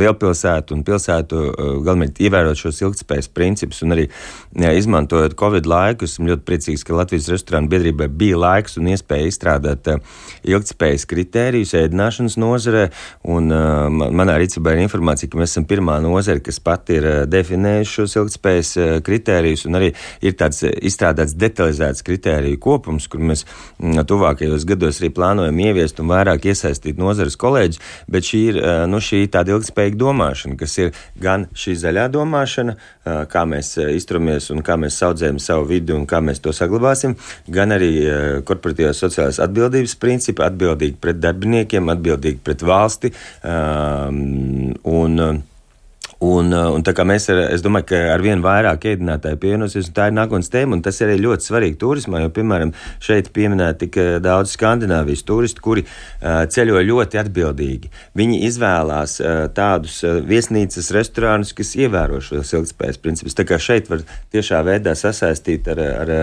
lielpilsētu un pilsētu uh, galamērķi ievērot šos ilgspējas principus un arī jā, izmantojot Covid laiku. Esmu ļoti priecīgs, ka Latvijas restorānu biedrībai bija laiks un iespēja izstrādāt uh, ilgspējas kritēriju kritērijus ēdināšanas nozarē, un uh, manā rīcībā ir informācija, ka mēs esam pirmā nozare, kas pati ir uh, definējuši šos ilgspējas uh, kritērijus, un arī ir tāds izstrādāts detalizēts kritēriju kopums, kur mēs mm, tuvākajos gados arī plānojam ieviest un vairāk iesaistīt nozares kolēģis, bet šī ir nu, šī tāda ilgspējīga domāšana, kas ir gan šī zaļā domāšana, kā mēs izturamies un kā mēs saudzējam savu vidi un kā mēs to saglabāsim, gan arī korporatīvās sociālās atbildības principi atbildīgi pret darbiniekiem, atbildīgi pret valsti. Um, un, Un, un tā kā mēs, ar, es domāju, ka ar vien vairāk ēdinātāju pievienosies, un tā ir nākotnes tēma, un tas ir arī ļoti svarīgi turismā, jo, piemēram, šeit pieminēt tik daudz Skandināvijas turistu, kuri uh, ceļo ļoti atbildīgi. Viņi izvēlās uh, tādus uh, viesnīcas, restorānus, kas ievēro šos ilgspējas principus. Tā kā šeit var tiešā veidā sasaistīt ar, ar,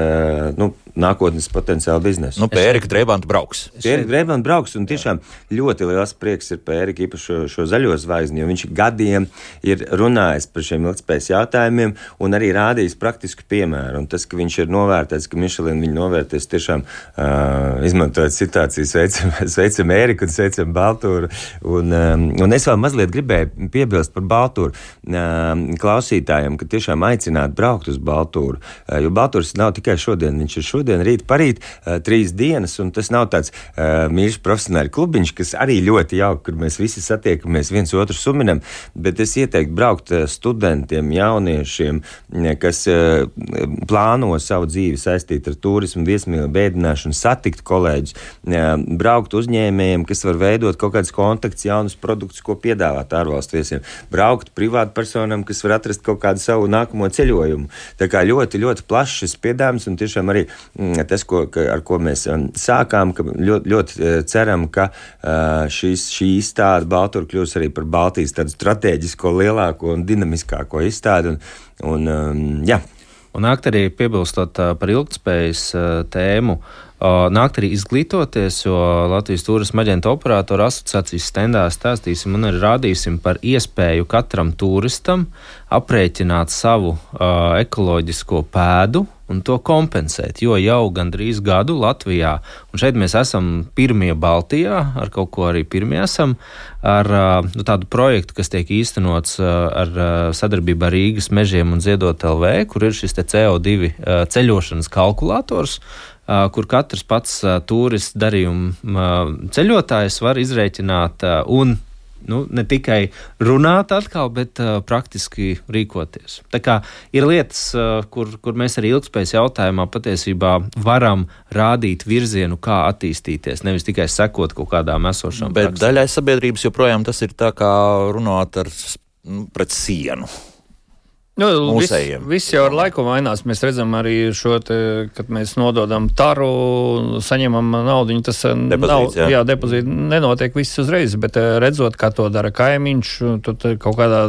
nu, nākotnes potenciālu biznesu. Nu, Pērika Dreibanta brauks. Pērika Dreibanta brauks, un tiešām ļoti liels prieks ir Pērika īpaši šo, šo zaļo zvaigzni, jo viņš gadiem ir runājis par šiem ilgspējas jautājumiem un arī rādījis praktisku piemēru. Un tas, ka viņš ir novērtēts, ka Mišelina viņu novērtēs tiešām uh, izmantojot situāciju, sveicam, sveicam Ēriku un sveicam Baltūru. Un, um, un es vēl mazliet gribēju piebilst par Baltūru uh, klausītājiem, ka tiešām aicināt braukt uz Baltūru, uh, jo Baltūrs nav tikai šodien, viņš ir šodien, rīt, parīt, uh, trīs dienas, un tas nav tāds uh, mīļš profesionāļu klubiņš, kas arī ļoti jauki, kur mēs visi satiekamies viens otru suminam, bet es ieteiktu braukt eh, studentiem, jauniešiem, eh, kas eh, plāno savu dzīvi saistīt ar turismu, viesmīlu, bēdināšanu, satikt kolēģus, braukt uzņēmējiem, kas var veidot kaut kādus kontaktus, jaunus produktus, ko piedāvāt ārvalstu viesiem, braukt privātpersonam, kas var atrast kaut kādu savu nākamo ceļojumu. Tā kā ļoti, ļoti plašs šis piedāvājums un tiešām arī mm, tas, ko, ar ko mēs sākām, ka ļoti, ļoti ceram, ka šīs, šī izstāde Baltur kļūs arī par Baltijas tādu strateģisko lielāku lielāko un dinamiskāko izstādi. Un, un, um, jā. Un nākt arī piebilstot uh, par ilgspējas uh, tēmu, nākt arī izglītoties, jo Latvijas turisma aģentu operatoru asociācijas stendā stāstīsim un arī rādīsim par iespēju katram turistam aprēķināt savu uh, ekoloģisko pēdu un to kompensēt. Jo jau gandrīz gadu Latvijā, un šeit mēs esam pirmie Baltijā, ar kaut ko arī pirmie esam, ar nu, tādu projektu, kas tiek īstenots ar sadarbību ar Rīgas mežiem un Ziedot LV, kur ir šis CO2 ceļošanas kalkulators kur katrs pats turists darījuma ceļotājs var izrēķināt un nu, ne tikai runāt atkal, bet uh, praktiski rīkoties. Tā kā ir lietas, uh, kur, kur mēs arī ilgspējas jautājumā patiesībā varam rādīt virzienu, kā attīstīties, nevis tikai sekot kaut kādām esošām. Bet praksēm. daļai sabiedrības joprojām tas ir tā kā runāt ar, nu, pret sienu. Nu, Mūsējiem. Viss, viss jau ar laiku mainās. Mēs redzam arī šo, te, kad mēs nododam taru, saņemam naudu. Tas eh, depozīts, nav, jā. Jā, depozīti nenotiek viss uzreiz, bet eh, redzot, kā to dara kaimiņš, tad kaut kādā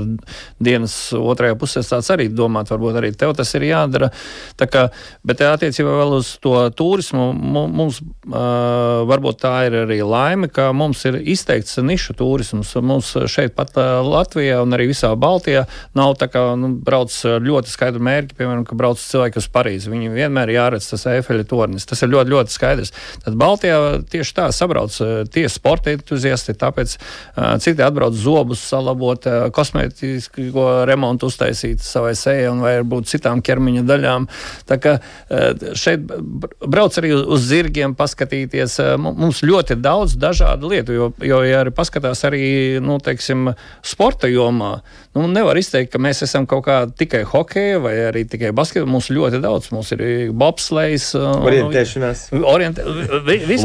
dienas otrajā pusē tāds arī domāt, varbūt arī tev tas ir jādara. Tā kā, bet eh, attiecībā vēl uz to turismu, mums varbūt tā ir arī laime, ka mums ir izteikts nišu turisms. Mums šeit pat Latvijā un arī visā Baltijā nav tā kā, nu, brauc ar ļoti skaidru mērķi, piemēram, ka brauc cilvēki uz Parīzi. Viņi vienmēr jāredz tas efeļa tornis. Tas ir ļoti, ļoti skaidrs. Tad Baltijā tieši tā sabrauc tie sporta entuziasti, tāpēc citi atbrauc zobus salabot, kosmētisko remontu uztaisīt savai sejai un varbūt citām ķermeņa daļām. Tā kā šeit brauc arī uz zirgiem paskatīties. Mums ļoti daudz dažādu lietu, jo, jo ja arī paskatās arī, nu, teiksim, sporta jomā, nu, nevar izteikt, ka mēs esam kaut kā tikai hokeja vai arī tikai basketbola. Mums ļoti daudz, mums ir bobslejs. Orientēšanās. Orientē, vi,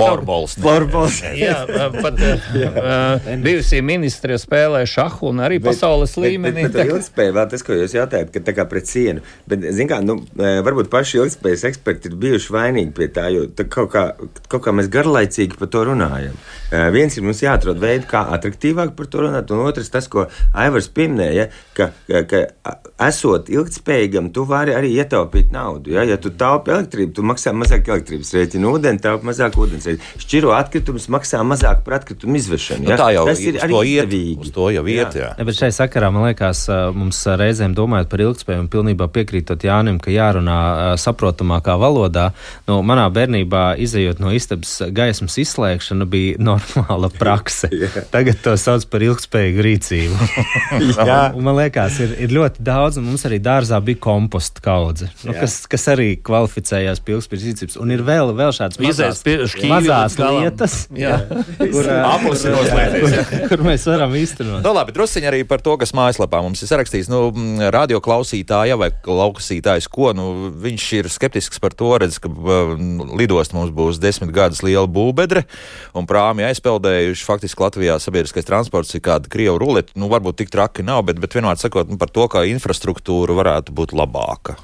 Florbols. Jā, pat uh, bijusī ministre spēlē šahu un arī bet, pasaules līmenī. Bet, bet, bet ilgspēja vēl tas, ko jūs jautājat, ka tā kā pret sienu. Bet, zin kā, nu, varbūt paši ilgspējas eksperti ir bijuši vainīgi pie tā, jo tā kaut, kā, kaut kā mēs garlaicīgi par to runājam. Uh, viens ir mums jāatrod veidi, kā attraktīvāk par to runāt, un otrs tas, ko Aivars pieminēja, ka, ka, ka esot ilgspējīgam, tu vari arī ietaupīt naudu. Ja, ja tu taupi elektrību, tu maksā mazāk elektrības rēķinu, ūdeni taupi mazāk ūdens rēķinu. Šķiro atkritumus maksā mazāk par atkritumu izvešanu. Ja? Nu, tā jau tas ir arī izdevīgi. Uz to jau iet, jā. jā. Ja, bet šai sakarā man liekas, mums reizēm domājot par ilgspēju un pilnībā piekrītot Jānim, ka jārunā saprotamākā valodā. Nu, manā bērnībā, izējot no istabas gaismas izslēgšana, bija normāla prakse. Tagad to sauc par ilgspējīgu rīcību. un, un man liekas, ir, ir ļoti daudz, un mums arī dārzā bija komposta kaudze, nu, kas, kas arī kvalificējās pie ilgspējīgas rīcības. Un ir vēl, vēl šāds mazās, mazās lietas, jā. kur, kur mēs varam īstenot. Nu, labi, drusciņi arī par to, kas mājaslapā mums ir sarakstījis. Nu, radio klausītāja vai klausītājs, ko nu, viņš ir skeptisks par to, redz, ka lidost mums būs desmit gadus liela būvbedre un prāmi aizpeldējuši. Faktiski Latvijā sabiedriskais transports ir kāda Krievu ruleta. Nu, varbūt tik traki nav, bet, bet vienmēr sakot nu, par to, ka infrastruktūra varētu būt labāka.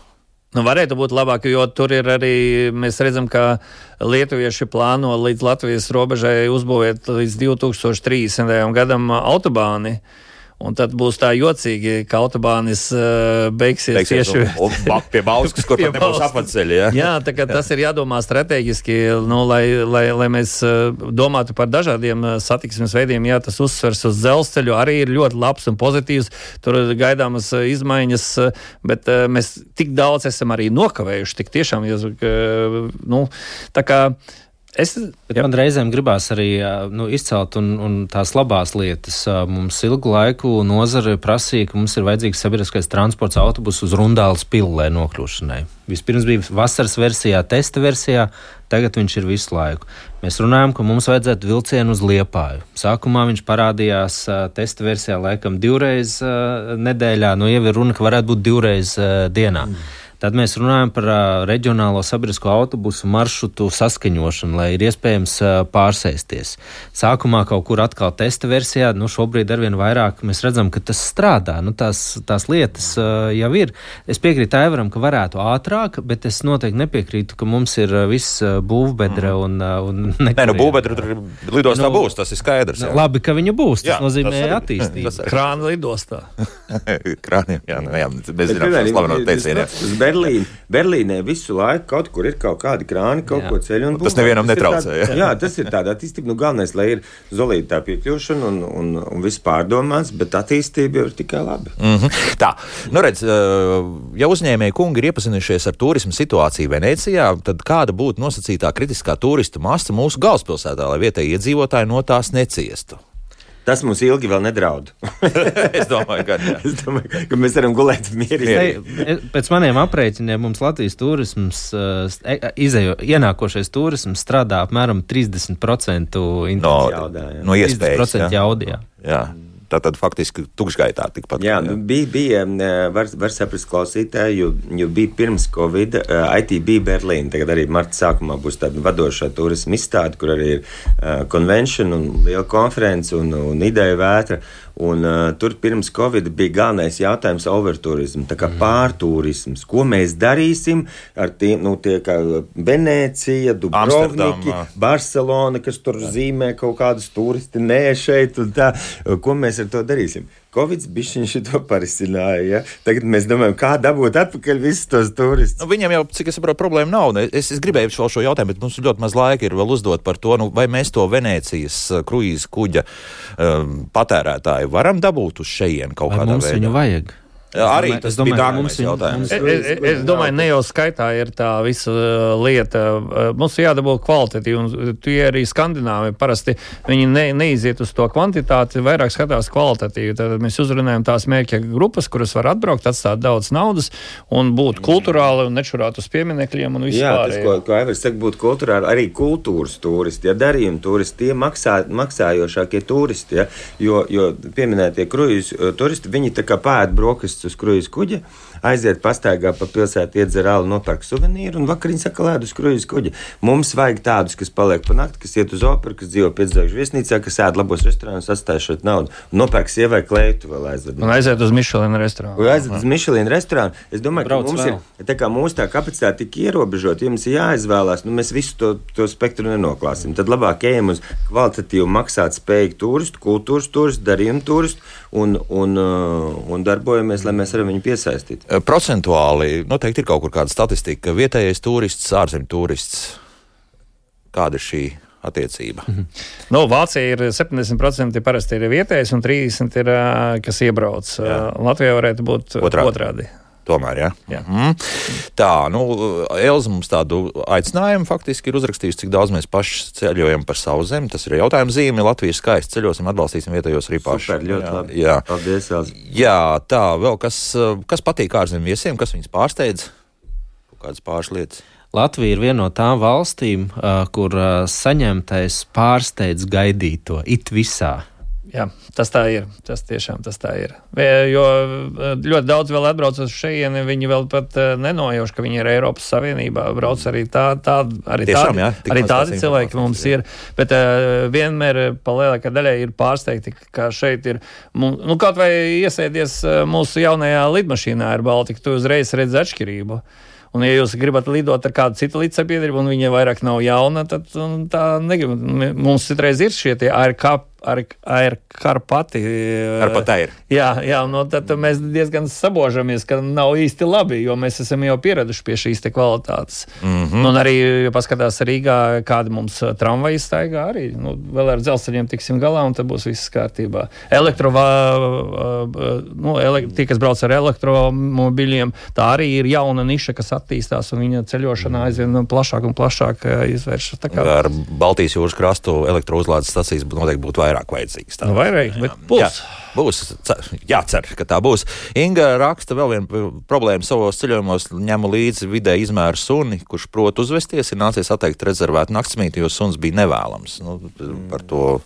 Nu, varētu būt labāk, jo tur ir arī mēs redzam, ka lietuvieši plāno līdz Latvijas robežai uzbūvēt līdz 2030. gadam autobāni. Un tad būs tā jocīgi, ka autobānis uh, beigsies Beigsies tieši un, un pie Bauskas, kur Pie nebūs apceļi. Ja? Jā, tā kā tas ir jādomā strateģiski, nu, lai, lai, lai mēs uh, domātu par dažādiem uh, satiksmes veidiem. Jā, tas uzsvers uz dzelzceļu arī ir ļoti labs un pozitīvs. Tur ir gaidāmas izmaiņas, bet uh, mēs tik daudz esam arī nokavējuši. Tik tiešām, jūs, uh, nu, tā kā. Es, man reizēm gribās arī nu, izcelt un, un tās labās lietas. Mums ilgu laiku nozare prasīja, ka mums ir vajadzīgs sabiedriskais transports autobus uz Rundāles pilsē nokļūšanai. Vispirms bija vasaras versijā, testa versijā, tagad viņš ir visu laiku. Mēs runājam, ka mums vajadzētu vilcienu uz Liepāju. Sākumā viņš parādījās testa versijā laikam divreiz nedēļā, nu jau ir runa, ka varētu būt divreiz dienā. Mm. Tad mēs runājam par uh, reģionālo sabiedrisko autobusu maršrutu saskaņošanu, lai ir iespējams uh, pārsēsties. Sākumā kaut kur atkal testa versijā, nu šobrīd arvien vairāk mēs redzam, ka tas strādā. Nu, tās, tās lietas uh, jau ir. Es piekrītu Aivaram, ka varētu ātrāk, bet es noteikti nepiekrītu, ka mums ir viss būvbedre un, uh, un Nē, nu būvbedre tur lidostā Nu, būs, tas ir skaidrs. jā. Labi, ka viņa būs. Tas Jā, nozīmē tas arī- attīstību. tas Krāna lidostā. Krāniem, jā, nu, jā, mēs Bet, zinām, piemēram, šo tas Berlīnu. Berlīnē visu laiku kaut kur ir kaut kādi krāni, kaut Jā. ko ceļu. un Tas būvē. nevienam ir netraucē, tāda- jā. Jā, tas ir tāda attīstība. Nu, galvenais, lai ir zolīta tā piekļūšana un, un, un viss pārdomāts, bet attīstība jau ir tikai labi. Mm -hmm. Tā, nu redz, eh, ja uzņēmēji kungi ir iepazinušies ar turismu situāciju Venecijā, tad kāda būtu nosacītā kritiskā turistu masa mūsu galvaspilsētā, lai vietējie iedzīvotāji no tās neciestu? Tas mums ilgi vēl nedraud. es domāju, ka jā. es domāju, ka mēs varam gulēt mierīgi. Ei, Pēc maniem aprēķiniem mums Latvijas turisms, uh, e- izējo, ienākošais turisms strādā apmēram 30% no, jā. no iespējas. 30% jaudījā. jā. Tā tad faktiski tukšgaitā tikpat. Jā, nu, bija, bija var, var saprast klausītāji, jo, jo bija pirms Covid, uh, IT bija Berlīna. Tagad arī marta sākumā būs tāda vadošā turisma izstāde, kur arī ir uh, konvencija un liela konference un, un ideja vētra. Un, uh, tur pirms Covid bija galvenais jautājums - overturisms, kā pārturisms. Ko mēs darīsim ar tiem, nu, tie kā Venecija, Amsterdama. Barcelona, kas tur zīmē kaut kādus turisti, nē, šeit un tā. Ko mēs ar to darīsim? Covid bija šito parisināja. Ja? Tagad mēs domājam, kā dabūt atpakaļ visus tos turistus. Nu, viņam jau, cik es saprotu, problēma nav. Ne, Es, es gribēju vēl šo jautājumu, bet mums ļoti maz laika ir vēl uzdot par to, nu, vai mēs to Venecijas uh, kruīza kuģa um, patērētāju varam dabūt uz šejienes kaut Vai kādā mums veidā. viņu vajag? Arī domāju- tas es domāju, bija mums jautājums. Es, es, es domāju, ne jau skaitā ir tā visa uh, lieta. Uh, Mums ir jādabū kvalitatīvi, un tie arī skandināvi parasti viņi ne, neiziet uz to kvantitāti, vairāk skatās kvalitatīvi. Tad mēs uzrunājam tās mērķa grupas, kuras var atbraukt, atstāt daudz naudas un būt kultūrāli un nečurāt uz pieminekļiem un Jā, tas, ko, vispār. ko Aivars saka, būtu kultūrāli, arī kultūras turisti, ja darījuma turisti, tie maksā, maksājošākie turisti, ja, jo, jo pieminētie kruīzu turisti, viņi tā kā pēd brokastis uz kruīzu kuģa, aiziet pastaigā pa pilsētu, iedzer alu, nopērk suvenīru un vakariņu sakalēdu uz kruīzu kuģa. Mums vajag tādus, kas paliek pa nakti, kas iet uz operu, kas dzīvo piedzēgšu viesnīcā, kas ēd labos restorānos, atstāj šo naudu un nopērk sievai kleitu vēl aizved. Un aiziet uz Michelina restorānu. Un aiziet uz Michelin restorānu. Es domāju, Brauc ka mums vēl. ir tā, kā mūsu tā kapacitāte tik ierobežota, ja mums ir jāizvēlās, nu mēs visu to, to spektru nenoklāsim. Tad labāk ejam uz kvalitatīvu maksāt spējīgu turistu, kultūras turistu, darījumu turistu un, un, uh, un darbojamies, lai mēs varam viņu piesaistīt. Procentuāli noteikti ir kaut kur kāda statistika, ka vietējais turists, ārzemju turists. Kāda ir šī attiecība? Nu, Vācija ir 70% parasti ir vietējais un 30% ir, ā, kas iebrauc. Ā, Latvijā varētu būt Otrādi. otrādi. Tomēr, jā. Jā. Mm. Tā, nu, Elza mums tādu aicinājumu faktiski ir uzrakstījusi, cik daudz mēs paši ceļojam par savu zemi. Tas ir jautājums zīme. Latvija ir skaisti ceļosim, atbalstīsim vietējos arī paši. Super, ļoti jā, labi. Jā. Paldies, Elza. jā, tā, vēl kas, kas patīk ārzemju viesiem, kas viņus pārsteidz? Kādas pāris lietas. Latvija ir viena no tām valstīm, uh, kur uh, saņemtais pārsteidz gaidīto it visā. Jā, tas tā ir. Tas tiešām tas tā ir. Jo eh, ļoti daudz vēl atbrauc uz šejieni, viņi vēl pat eh, nenojauš, ka viņi ir Eiropas Savienībā. Brauc arī, tā, tā, arī Tiešām, tādi, jā, arī tādi cilvēki mums informācijas, ir. Bet uh, vienmēr pa lielākā daļai ir pārsteigti, ka šeit ir. Nu, kaut vai iesēdies eh, mūsu jaunajā lidmašīnā ar Baltiku, tu uzreiz redzi atšķirību. Un, ja jūs gribat lidot ar kādu citu līdzsabiedrību, un viņa vairāk nav jauna, tad tā negrib. Mums citreiz ir šie tie ARK, ARKarpati. Karpatē ir. Jā, jā no tad mēs diezgan sabožamies, ka nav īsti labi, jo mēs esam jau pieraduši pie šīs te kvalitātes. Mm Mhm. -hmm. Un arī, ja paskatās Rīgā, kādi mums uh, tramvaji staigā, arī nu, vēl ar dzelzceļiem tiksim galā, un tad būs viss kārtībā. Elektrovā, nu, ele, tie, kas brauc ar elektromobiļiem, tā arī ir jauna niša, kas attīstās, un viņa ceļošanā aizvien plašāk un plašāk uh, izvēršas. Kā Ar Baltijas jūras krastu elektrouzlādes stacijas noteikti būtu vairāk vajadzīgas. Tā. nu, vairāk, bet Jā, būs. būs. cer- Jācer, ka tā būs. Inga raksta vēl vienu problēmu savos ceļojumos. Ņemu līdzi vidē izmēru suni, kurš prot uzvesties. Ir nācies atteikt rezervēt naktsmītni, jo suns bija nevēlams. Nu, par to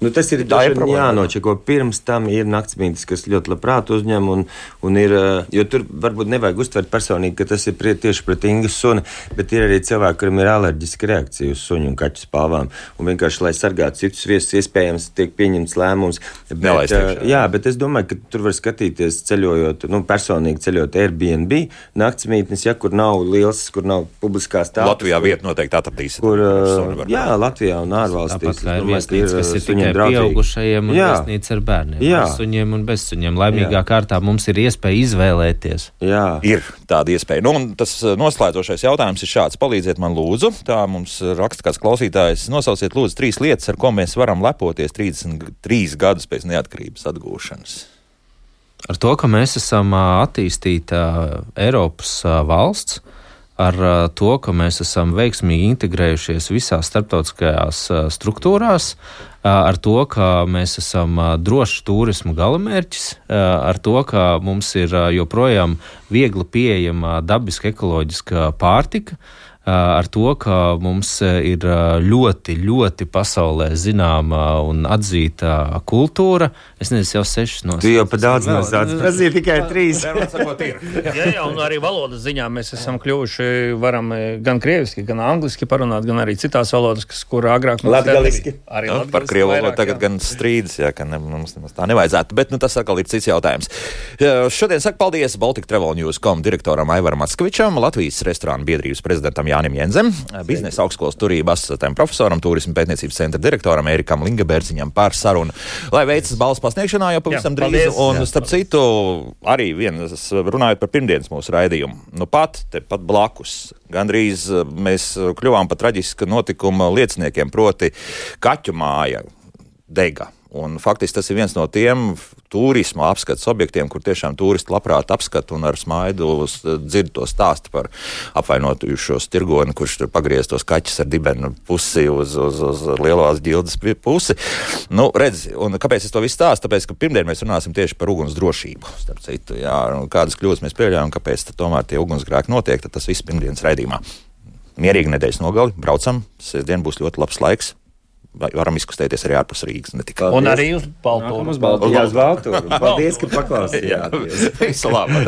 Nu, tas ir ir jānočeko. Pirms tam ir naktsmītnes, kas ļoti labprāt uzņem, un, un ir, eh, jo tur varbūt nevajag uztvert personīgi, ka tas ir prie, tieši pret Ingas suni, bet ir arī cilvēki, kuriem ir alerģiska reakcija uz suņu un kaķu spalvām. Un vienkārši, lai sargātu citus viesus, iespējams, tiek pieņemts lēmums. Bet, iekšā, eh, jā, bet es domāju, ka tur var skatīties ceļojot, nu, personīgi ceļojot Airbnb, naktsmītnes, ja kur nav liels, kur nav publiskās tālpas. Latvijā vieta noteikti atradīsiet. Kur, eh, jā. Latvijā un ārvalstīs. Tāpat kā ir domāju, ka viesnīca, kas ir tikai draudzīgi. pieaugušajiem un Jā. viesnīca ar bērniem. Jā. Ar suņiem un bez suņiem. Laimīgā kārtā mums ir iespēja izvēlēties. Jā. Ir tāda iespēja. Nu, un tas uh, noslēdzošais jautājums ir šāds. Palīdziet man, lūdzu. Tā mums raksta kāds klausītājs. Nosauciet, lūdzu, trīs lietas, ar ko mēs varam lepoties 33 gadus pēc neatkarības atgūšanas. Ar to, ka mēs esam attīstīta Eiropas valsts, ar to, ka mēs esam veiksmīgi integrējušies visās starptautiskajās struktūrās, ar to, ka mēs esam drošs turismu galamērķis, ar to, ka mums ir joprojām viegli pieejama dabiska ekoloģiska pārtika. Ar to, ka mums ir ļoti, ļoti pasaulē zināma un atzīta kultūra. Es nezinu, jau sešas no Tu jau pa daudz nosauc. Tas ir tikai trīs. Jā, jā, un arī valodas ziņā mēs esam kļuvuši, varam gan krieviski, gan angliski parunāt, gan arī citās valodas, kas, kur agrāk mums Latgaliski. Arī Nu, par krievu valodu tagad jā. gan strīdas, jā, ka ne, mums tā nevajadzētu. Bet nu, tas atkal ir cits jautājums. Šodien saku paldies Baltic Travel News.com direktoram Aivaram Atskavičam, Latvijas restorānu biedrības prezidentam Jānim Jenzem, biznesa augstskolas turību asociētajam profesoram, turismu pētniecības centra direktoram Erikam Lingabērziņam par sarunu. Lai veicas balss pasniegšanā jau pavisam Jā, drīz. paldies. Un, Jā, starp citu, arī vienas runājot par pirmdienas mūsu raidījumu. Nu pat, tepat blakus. Gandrīz eh, mēs kļuvām par traģisku notikumu lieciniekiem, proti kaķu māja dega. Un faktiski tas ir viens no tiem turisma apskates objektiem, kur tiešām turisti labprāt apskata un ar smaidu dzird to stāstu par apvainotušos tirgoni, kurš tur pagriez tos kaķus ar dibenu pusi uz, uz, uz lielās ģildes pusi. Nu, redz, un kāpēc es to visu stāstu? Tāpēc, ka pirmdien mēs runāsim tieši par uguns drošību. Citu, jā, kādas kļūdas mēs pieļaujam, kāpēc tomēr tie ugunsgrēki notiek, tas viss pirmdienas raidījumā. Mierīgi nedēļas nogali, braucam, sestdien būs ļoti labs laiks varam izkustēties arī ārpus Rīgas. Un arī uz Baltūru. Uz Baltūru. Jā. Paldies, ka paklausījāties. Visu labu!